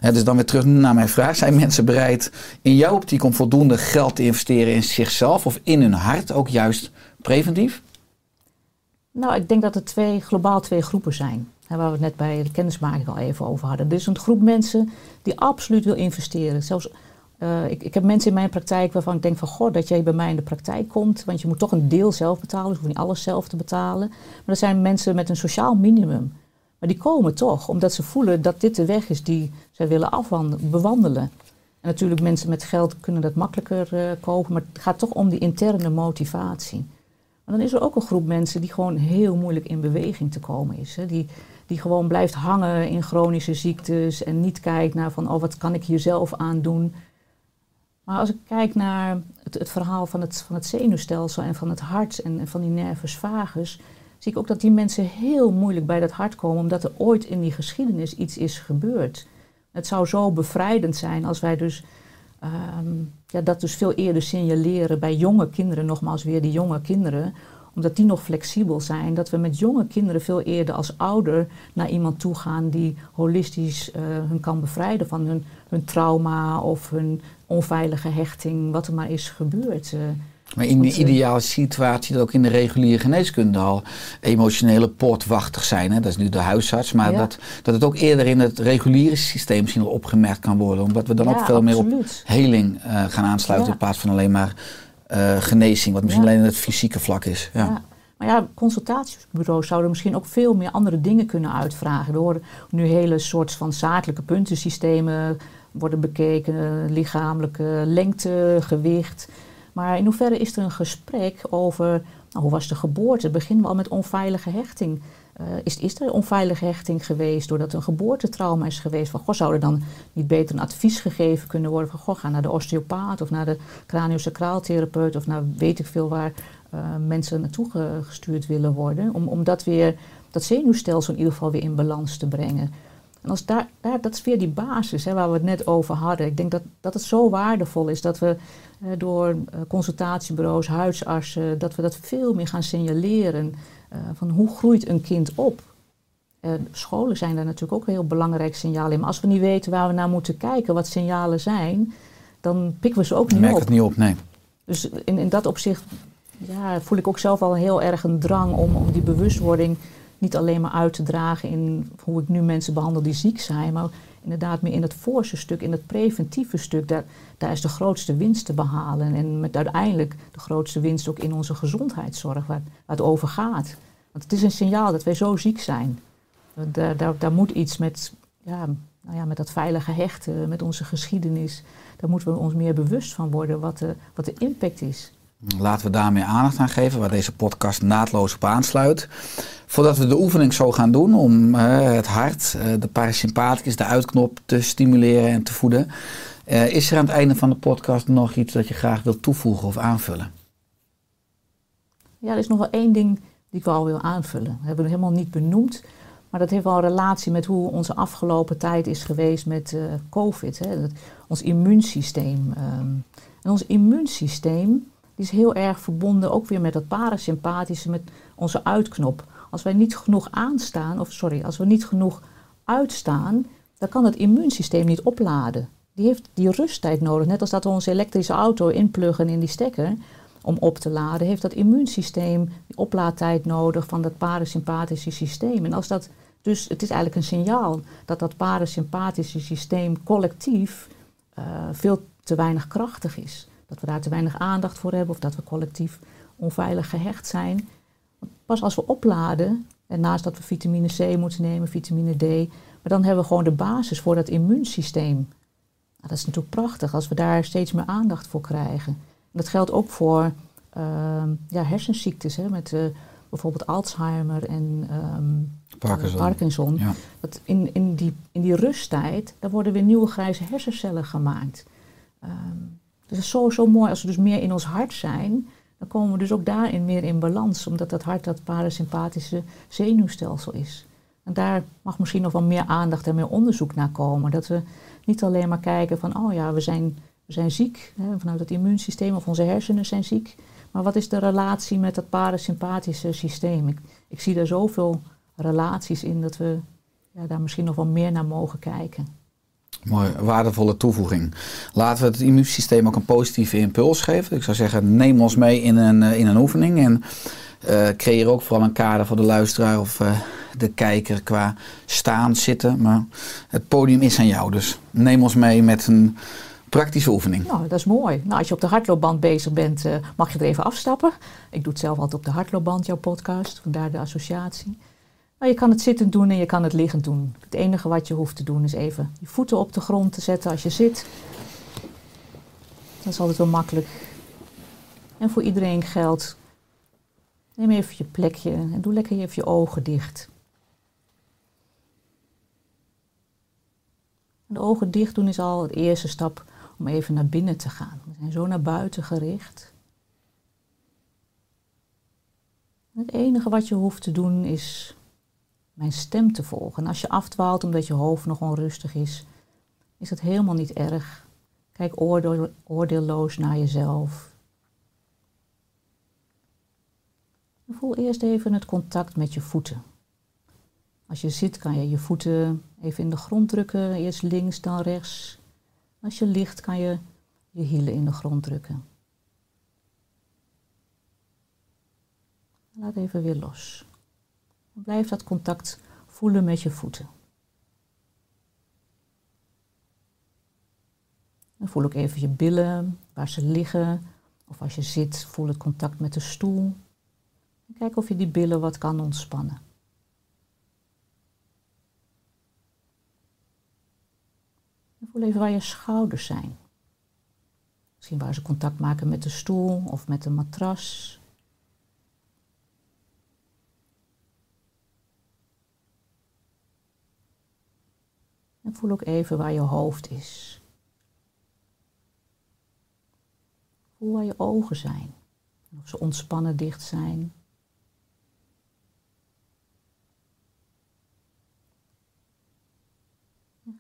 dus dan weer terug naar mijn vraag, zijn mensen bereid in jouw optiek om voldoende geld te investeren in zichzelf of in hun hart, ook juist preventief? Nou, ik denk dat er twee, globaal twee groepen zijn. Waar we het net bij de kennismaking al even over hadden. Er is een groep mensen die absoluut wil investeren. Zelfs, eh, ik, ik heb mensen in mijn praktijk waarvan ik denk van... goh, dat jij bij mij in de praktijk komt. Want je moet toch een deel zelf betalen. Dus je hoeft niet alles zelf te betalen. Maar er zijn mensen met een sociaal minimum. Maar die komen toch, omdat ze voelen dat dit de weg is die zij willen bewandelen. En natuurlijk, mensen met geld kunnen dat makkelijker eh, kopen. Maar het gaat toch om die interne motivatie. Maar dan is er ook een groep mensen die gewoon heel moeilijk in beweging te komen is. Hè. Die, die gewoon blijft hangen in chronische ziektes en niet kijkt naar van, oh, wat kan ik hier zelf aan doen. Maar als ik kijk naar het, het verhaal van het, van het zenuwstelsel en van het hart en, en van die nervus vagus, zie ik ook dat die mensen heel moeilijk bij dat hart komen, omdat er ooit in die geschiedenis iets is gebeurd. Het zou zo bevrijdend zijn als wij dus ehm, ja, dat dus veel eerder signaleren bij jonge kinderen, nogmaals weer die jonge kinderen, omdat die nog flexibel zijn, dat we met jonge kinderen veel eerder als ouder naar iemand toe gaan die holistisch eh, hun kan bevrijden van hun, hun trauma of hun onveilige hechting, wat er maar is gebeurd. eh. Maar in die eh, ideale situatie dat ook in de reguliere geneeskunde al emotionele poortwachters zijn. Hè? Dat is nu de huisarts. Maar Ja. dat, dat het ook eerder in het reguliere systeem misschien wel opgemerkt kan worden. Omdat we dan Ja, ook veel meer op heling eh, gaan aansluiten. Ja. In plaats van alleen maar eh, genezing. Wat misschien alleen het fysieke vlak is. Ja. Ja. Maar ja, consultatiebureaus zouden misschien ook veel meer andere dingen kunnen uitvragen. We horen nu hele soort van zakelijke puntensystemen worden bekeken, lichamelijke lengte, gewicht. Maar in hoeverre is er een gesprek over nou, hoe was de geboorte? Beginnen we al met onveilige hechting? Eh, is, is er onveilige hechting geweest doordat een geboortetrauma is geweest? Van, goh, zou er dan niet beter een advies gegeven kunnen worden van goh, ga naar de osteopaat of naar de craniosacraaltherapeut of naar weet ik veel waar eh, mensen naartoe ge- gestuurd willen worden. Om, om dat weer, dat zenuwstelsel in ieder geval weer in balans te brengen. En als daar, daar, dat is weer die basis hè, waar we het net over hadden. Ik denk dat, dat het zo waardevol is dat we eh, door eh, consultatiebureaus, huisartsen, dat we dat veel meer gaan signaleren. eh, van hoe groeit een kind op? Eh, scholen zijn daar natuurlijk ook een heel belangrijk signaal in. Maar als we niet weten waar we naar moeten kijken, wat signalen zijn, dan pikken we ze ook niet merk op. het niet op, nee. Dus in, in dat opzicht ja, voel ik ook zelf al heel erg een drang om, om die bewustwording niet alleen maar uit te dragen in hoe ik nu mensen behandel die ziek zijn, maar inderdaad meer in het voorste stuk, in het preventieve stuk. Daar, daar is de grootste winst te behalen. En met uiteindelijk de grootste winst ook in onze gezondheidszorg, waar, het over gaat. Want het is een signaal dat wij zo ziek zijn. Daar, daar, daar moet iets met, ja, nou ja, met dat veilige hechten, met onze geschiedenis. Daar moeten we ons meer bewust van worden wat wat de impact is. Laten we daar meer aandacht aan geven, waar deze podcast naadloos op aansluit. Voordat we de oefening zo gaan doen om eh, het hart, eh, de parasympathicus, de uitknop te stimuleren en te voeden, eh, is er aan het einde van de podcast nog iets dat je graag wilt toevoegen of aanvullen? Ja, er is nog wel één ding die ik wel wil aanvullen. Dat hebben we helemaal niet benoemd. Maar dat heeft wel een relatie met hoe onze afgelopen tijd is geweest met COVID. Hè. Ons immuunsysteem. ehm. en ons immuunsysteem die is heel erg verbonden ook weer met dat parasympathische, met onze uitknop. Als wij niet genoeg aanstaan, of sorry, als we niet genoeg uitstaan, dan kan het immuunsysteem niet opladen. Die heeft die rusttijd nodig. Net als dat we onze elektrische auto inpluggen in die stekker om op te laden, heeft dat immuunsysteem die oplaadtijd nodig van dat parasympathische systeem. En als dat dus, het is eigenlijk een signaal dat dat parasympathische systeem collectief eh, veel te weinig krachtig is. Dat we daar te weinig aandacht voor hebben of dat we collectief onveilig gehecht zijn. Pas als we opladen, en naast dat we vitamine C moeten nemen, vitamine D, maar dan hebben we gewoon de basis voor dat immuunsysteem. Nou, dat is natuurlijk prachtig als we daar steeds meer aandacht voor krijgen. En dat geldt ook voor ehm, ja, hersenziektes, hè, met eh, bijvoorbeeld Alzheimer en ehm, Parkinson. Parkinson. Ja. Dat in, in, die, in die rusttijd, daar worden weer nieuwe grijze hersencellen gemaakt. Ehm, het is zo, zo mooi als we dus meer in ons hart zijn, dan komen we dus ook daarin meer in balans, omdat dat hart dat parasympathische zenuwstelsel is. En daar mag misschien nog wel meer aandacht en meer onderzoek naar komen. Dat we niet alleen maar kijken van, oh ja, we zijn, we zijn ziek, hè, vanuit het immuunsysteem of onze hersenen zijn ziek. Maar wat is de relatie met dat parasympathische systeem? Ik, ik zie daar zoveel relaties in dat we ja, daar misschien nog wel meer naar mogen kijken. Mooi, waardevolle toevoeging. Laten we het immuunsysteem ook een positieve impuls geven. Ik zou zeggen, neem ons mee in een, eh, in een oefening. En eh, creëer ook vooral een kader voor de luisteraar of eh, de kijker qua staan, zitten. Maar het podium is aan jou, dus neem ons mee met een praktische oefening. Nou, dat is mooi. Nou, als je op de hardloopband bezig bent, mag je er even afstappen. Ik doe het zelf altijd op de hardloopband, jouw podcast, vandaar de associatie. Maar je kan het zittend doen en je kan het liggend doen. Het enige wat je hoeft te doen is even je voeten op de grond te zetten als je zit. Dat is altijd wel makkelijk. En voor iedereen geldt, neem even je plekje en doe lekker even je ogen dicht. De ogen dicht doen is al de eerste stap om even naar binnen te gaan. We zijn zo naar buiten gericht. Het enige wat je hoeft te doen is mijn stem te volgen. En als je afdwaalt omdat je hoofd nog onrustig is, is dat helemaal niet erg. Kijk oordeel, oordeelloos naar jezelf. Voel eerst even het contact met je voeten. Als je zit kan je je voeten even in de grond drukken, eerst links dan rechts. Als je ligt kan je je hielen in de grond drukken. Laat even weer los. Blijf dat contact voelen met je voeten. En voel ook even je billen, waar ze liggen. Of als je zit, voel het contact met de stoel. En kijk of je die billen wat kan ontspannen. En voel even waar je schouders zijn. Misschien waar ze contact maken met de stoel of met de matras. En voel ook even waar je hoofd is. Voel waar je ogen zijn. Of ze ontspannen dicht zijn.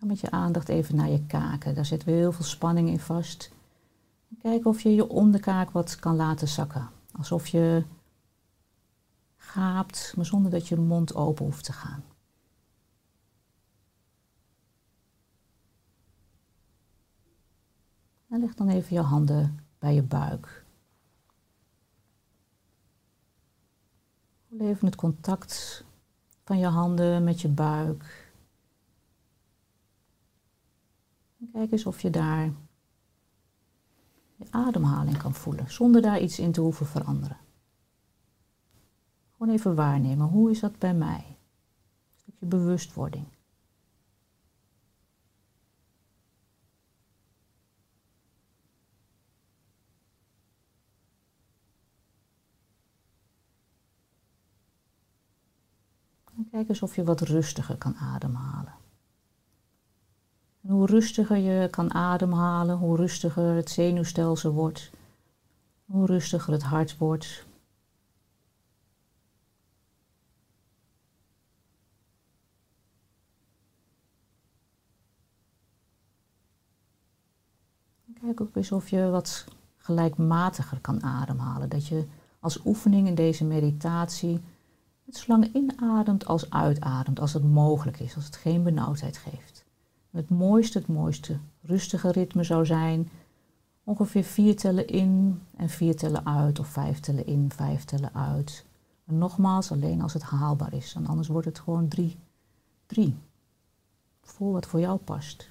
ga met je aandacht even naar je kaken. Daar zit weer heel veel spanning in vast. Kijk of je je onderkaak wat kan laten zakken. Alsof je gaapt, maar zonder dat je mond open hoeft te gaan. En leg dan even je handen bij je buik. Voel even het contact van je handen met je buik. En kijk eens of je daar je ademhaling kan voelen, zonder daar iets in te hoeven veranderen. Gewoon even waarnemen, hoe is dat bij mij? Een stukje bewustwording. En kijk eens of je wat rustiger kan ademhalen. En hoe rustiger je kan ademhalen, hoe rustiger het zenuwstelsel wordt, hoe rustiger het hart wordt. Kijk ook eens of je wat gelijkmatiger kan ademhalen. Dat je als oefening in deze meditatie het zo lang inademt als uitademt, als het mogelijk is, als het geen benauwdheid geeft. Het mooiste, het mooiste rustige ritme zou zijn ongeveer vier tellen in en vier tellen uit, of vijf tellen in, vijf tellen uit. En nogmaals, alleen als het haalbaar is, en anders wordt het gewoon drie. Drie. Voel wat voor jou past.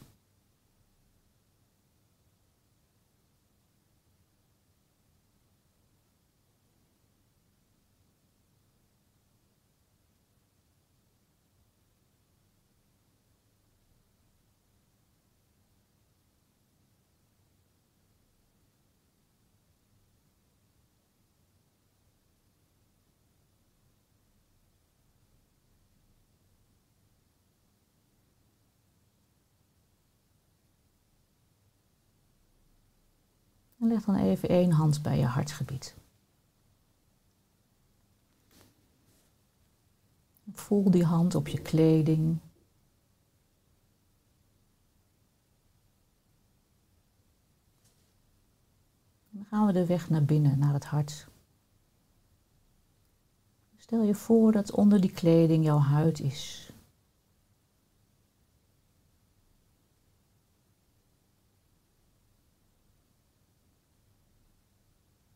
En leg dan even één hand bij je hartgebied. Voel die hand op je kleding. Dan gaan we de weg naar binnen, naar het hart. Stel je voor dat onder die kleding jouw huid is.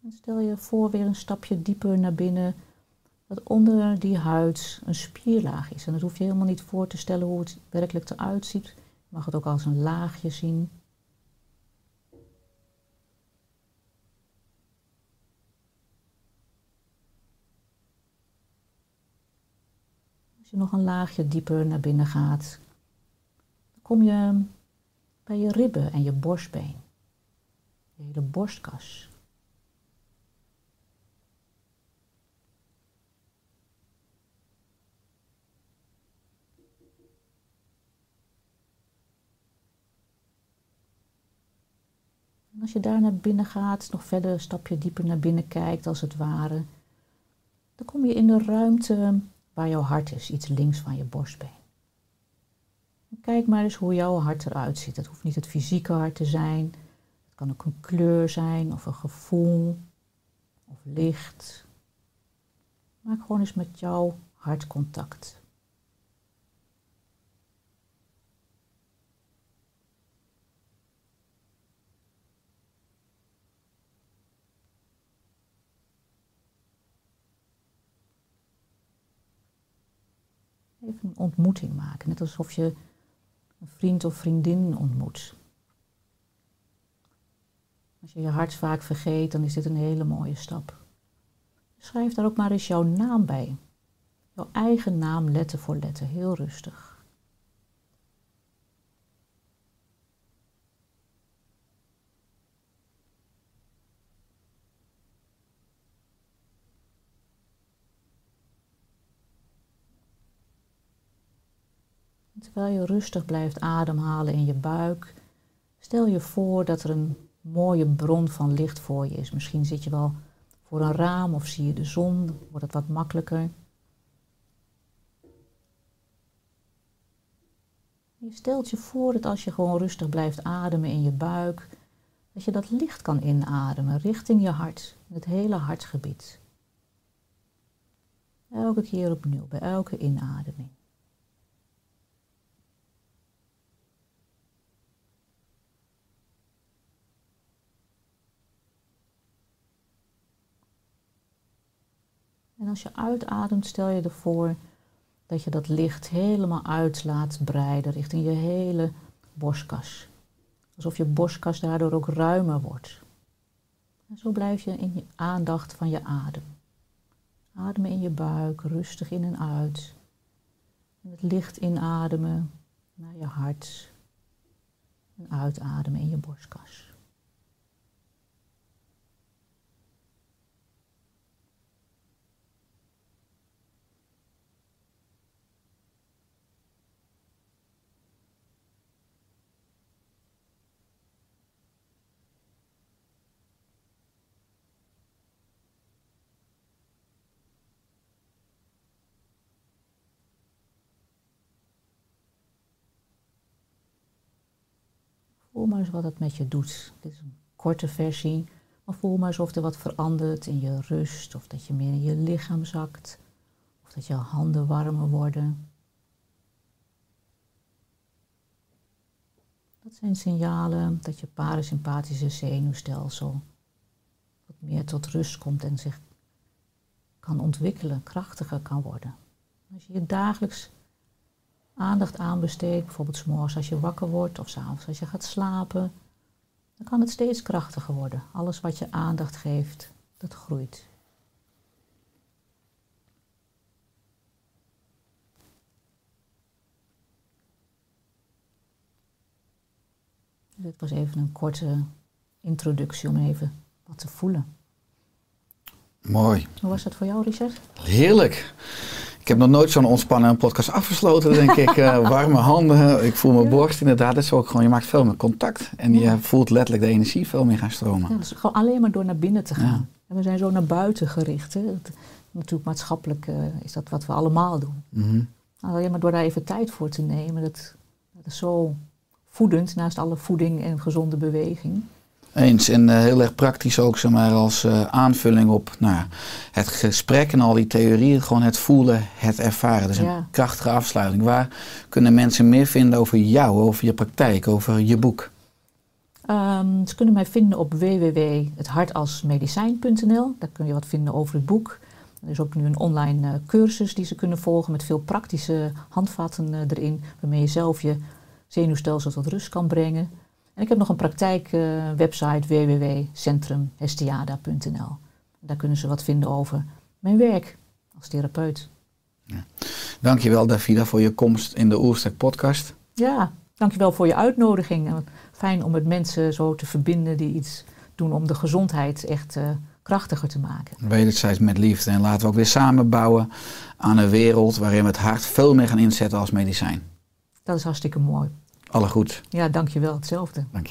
En stel je voor weer een stapje dieper naar binnen, dat onder die huid een spierlaag is. En dat hoef je helemaal niet voor te stellen hoe het werkelijk eruit ziet. Je mag het ook als een laagje zien. Als je nog een laagje dieper naar binnen gaat, dan kom je bij je ribben en je borstbeen. Je hele borstkas. Als je daar naar binnen gaat, nog verder een stapje dieper naar binnen kijkt als het ware, dan kom je in de ruimte waar jouw hart is, iets links van je borstbeen. Kijk maar eens hoe jouw hart eruit ziet. Het hoeft niet het fysieke hart te zijn. Het kan ook een kleur zijn of een gevoel of licht. Maak gewoon eens met jouw hart contact. Even een ontmoeting maken, net alsof je een vriend of vriendin ontmoet. Als je je hart vaak vergeet, dan is dit een hele mooie stap. Schrijf daar ook maar eens jouw naam bij. Jouw eigen naam letter voor letter, heel rustig. Terwijl je rustig blijft ademhalen in je buik, stel je voor dat er een mooie bron van licht voor je is. Misschien zit je wel voor een raam of zie je de zon, wordt het wat makkelijker. Je stelt je voor dat als je gewoon rustig blijft ademen in je buik, dat je dat licht kan inademen richting je hart, het hele hartgebied. Elke keer opnieuw, bij elke inademing. En als je uitademt, stel je ervoor dat je dat licht helemaal uit laat breiden richting je hele borstkas. Alsof je borstkas daardoor ook ruimer wordt. En zo blijf je in je aandacht van je adem. Ademen in je buik, rustig in en uit. Het licht inademen naar je hart. En uitademen in je borstkas. Voel maar eens wat het met je doet. Dit is een korte versie, maar voel maar eens of er wat verandert in je rust, of dat je meer in je lichaam zakt, of dat je handen warmer worden. Dat zijn signalen dat je parasympathische zenuwstelsel wat meer tot rust komt en zich kan ontwikkelen, krachtiger kan worden. Als je je dagelijks aandacht aanbesteedt, bijvoorbeeld s morgens als je wakker wordt of s'avonds als je gaat slapen, dan kan het steeds krachtiger worden. Alles wat je aandacht geeft, dat groeit. Dit was even een korte introductie om even wat te voelen. Mooi. Hoe was dat voor jou, Richard? Heerlijk. Ik heb nog nooit zo'n ontspannende podcast afgesloten, denk ik. Uh, warme handen, ik voel mijn borst inderdaad. Dat is ook gewoon, je maakt veel meer contact. En Ja. je voelt letterlijk de energie veel meer gaan stromen. Ja, dus gewoon alleen maar door naar binnen te gaan. Ja. En we zijn zo naar buiten gericht. Hè. Dat- natuurlijk maatschappelijk eh, is dat wat we allemaal doen. Mhm. Alleen maar door daar even tijd voor te nemen, dat, dat is zo voedend naast alle voeding en gezonde beweging. Eens. En eh, heel erg praktisch ook, zeg maar, als eh, aanvulling op nou, het gesprek en al die theorieën. Gewoon het voelen, het ervaren. Dus een krachtige afsluiting. Waar kunnen mensen meer vinden over jou, over je praktijk, over je boek? Ehm, ze kunnen mij vinden op www.hethartalsmedicijn.nl. Daar kun je wat vinden over het boek. Er is ook nu een online eh, cursus die ze kunnen volgen met veel praktische handvatten erin, waarmee je zelf je zenuwstelsel tot rust kan brengen. En ik heb nog een praktijkwebsite www.centrumhestiada.nl. Daar kunnen ze wat vinden over mijn werk als therapeut. Dankjewel Davida voor je komst in de Oerstek podcast. Ja, dankjewel voor je uitnodiging. Fijn om met mensen zo te verbinden die iets doen om de gezondheid echt eh, krachtiger te maken. Wederzijds met liefde. En laten we ook weer samen bouwen aan een wereld waarin we het hart veel meer gaan inzetten als medicijn. Dat is hartstikke mooi. Alle goed. Ja, dankjewel. Hetzelfde. Dankjewel.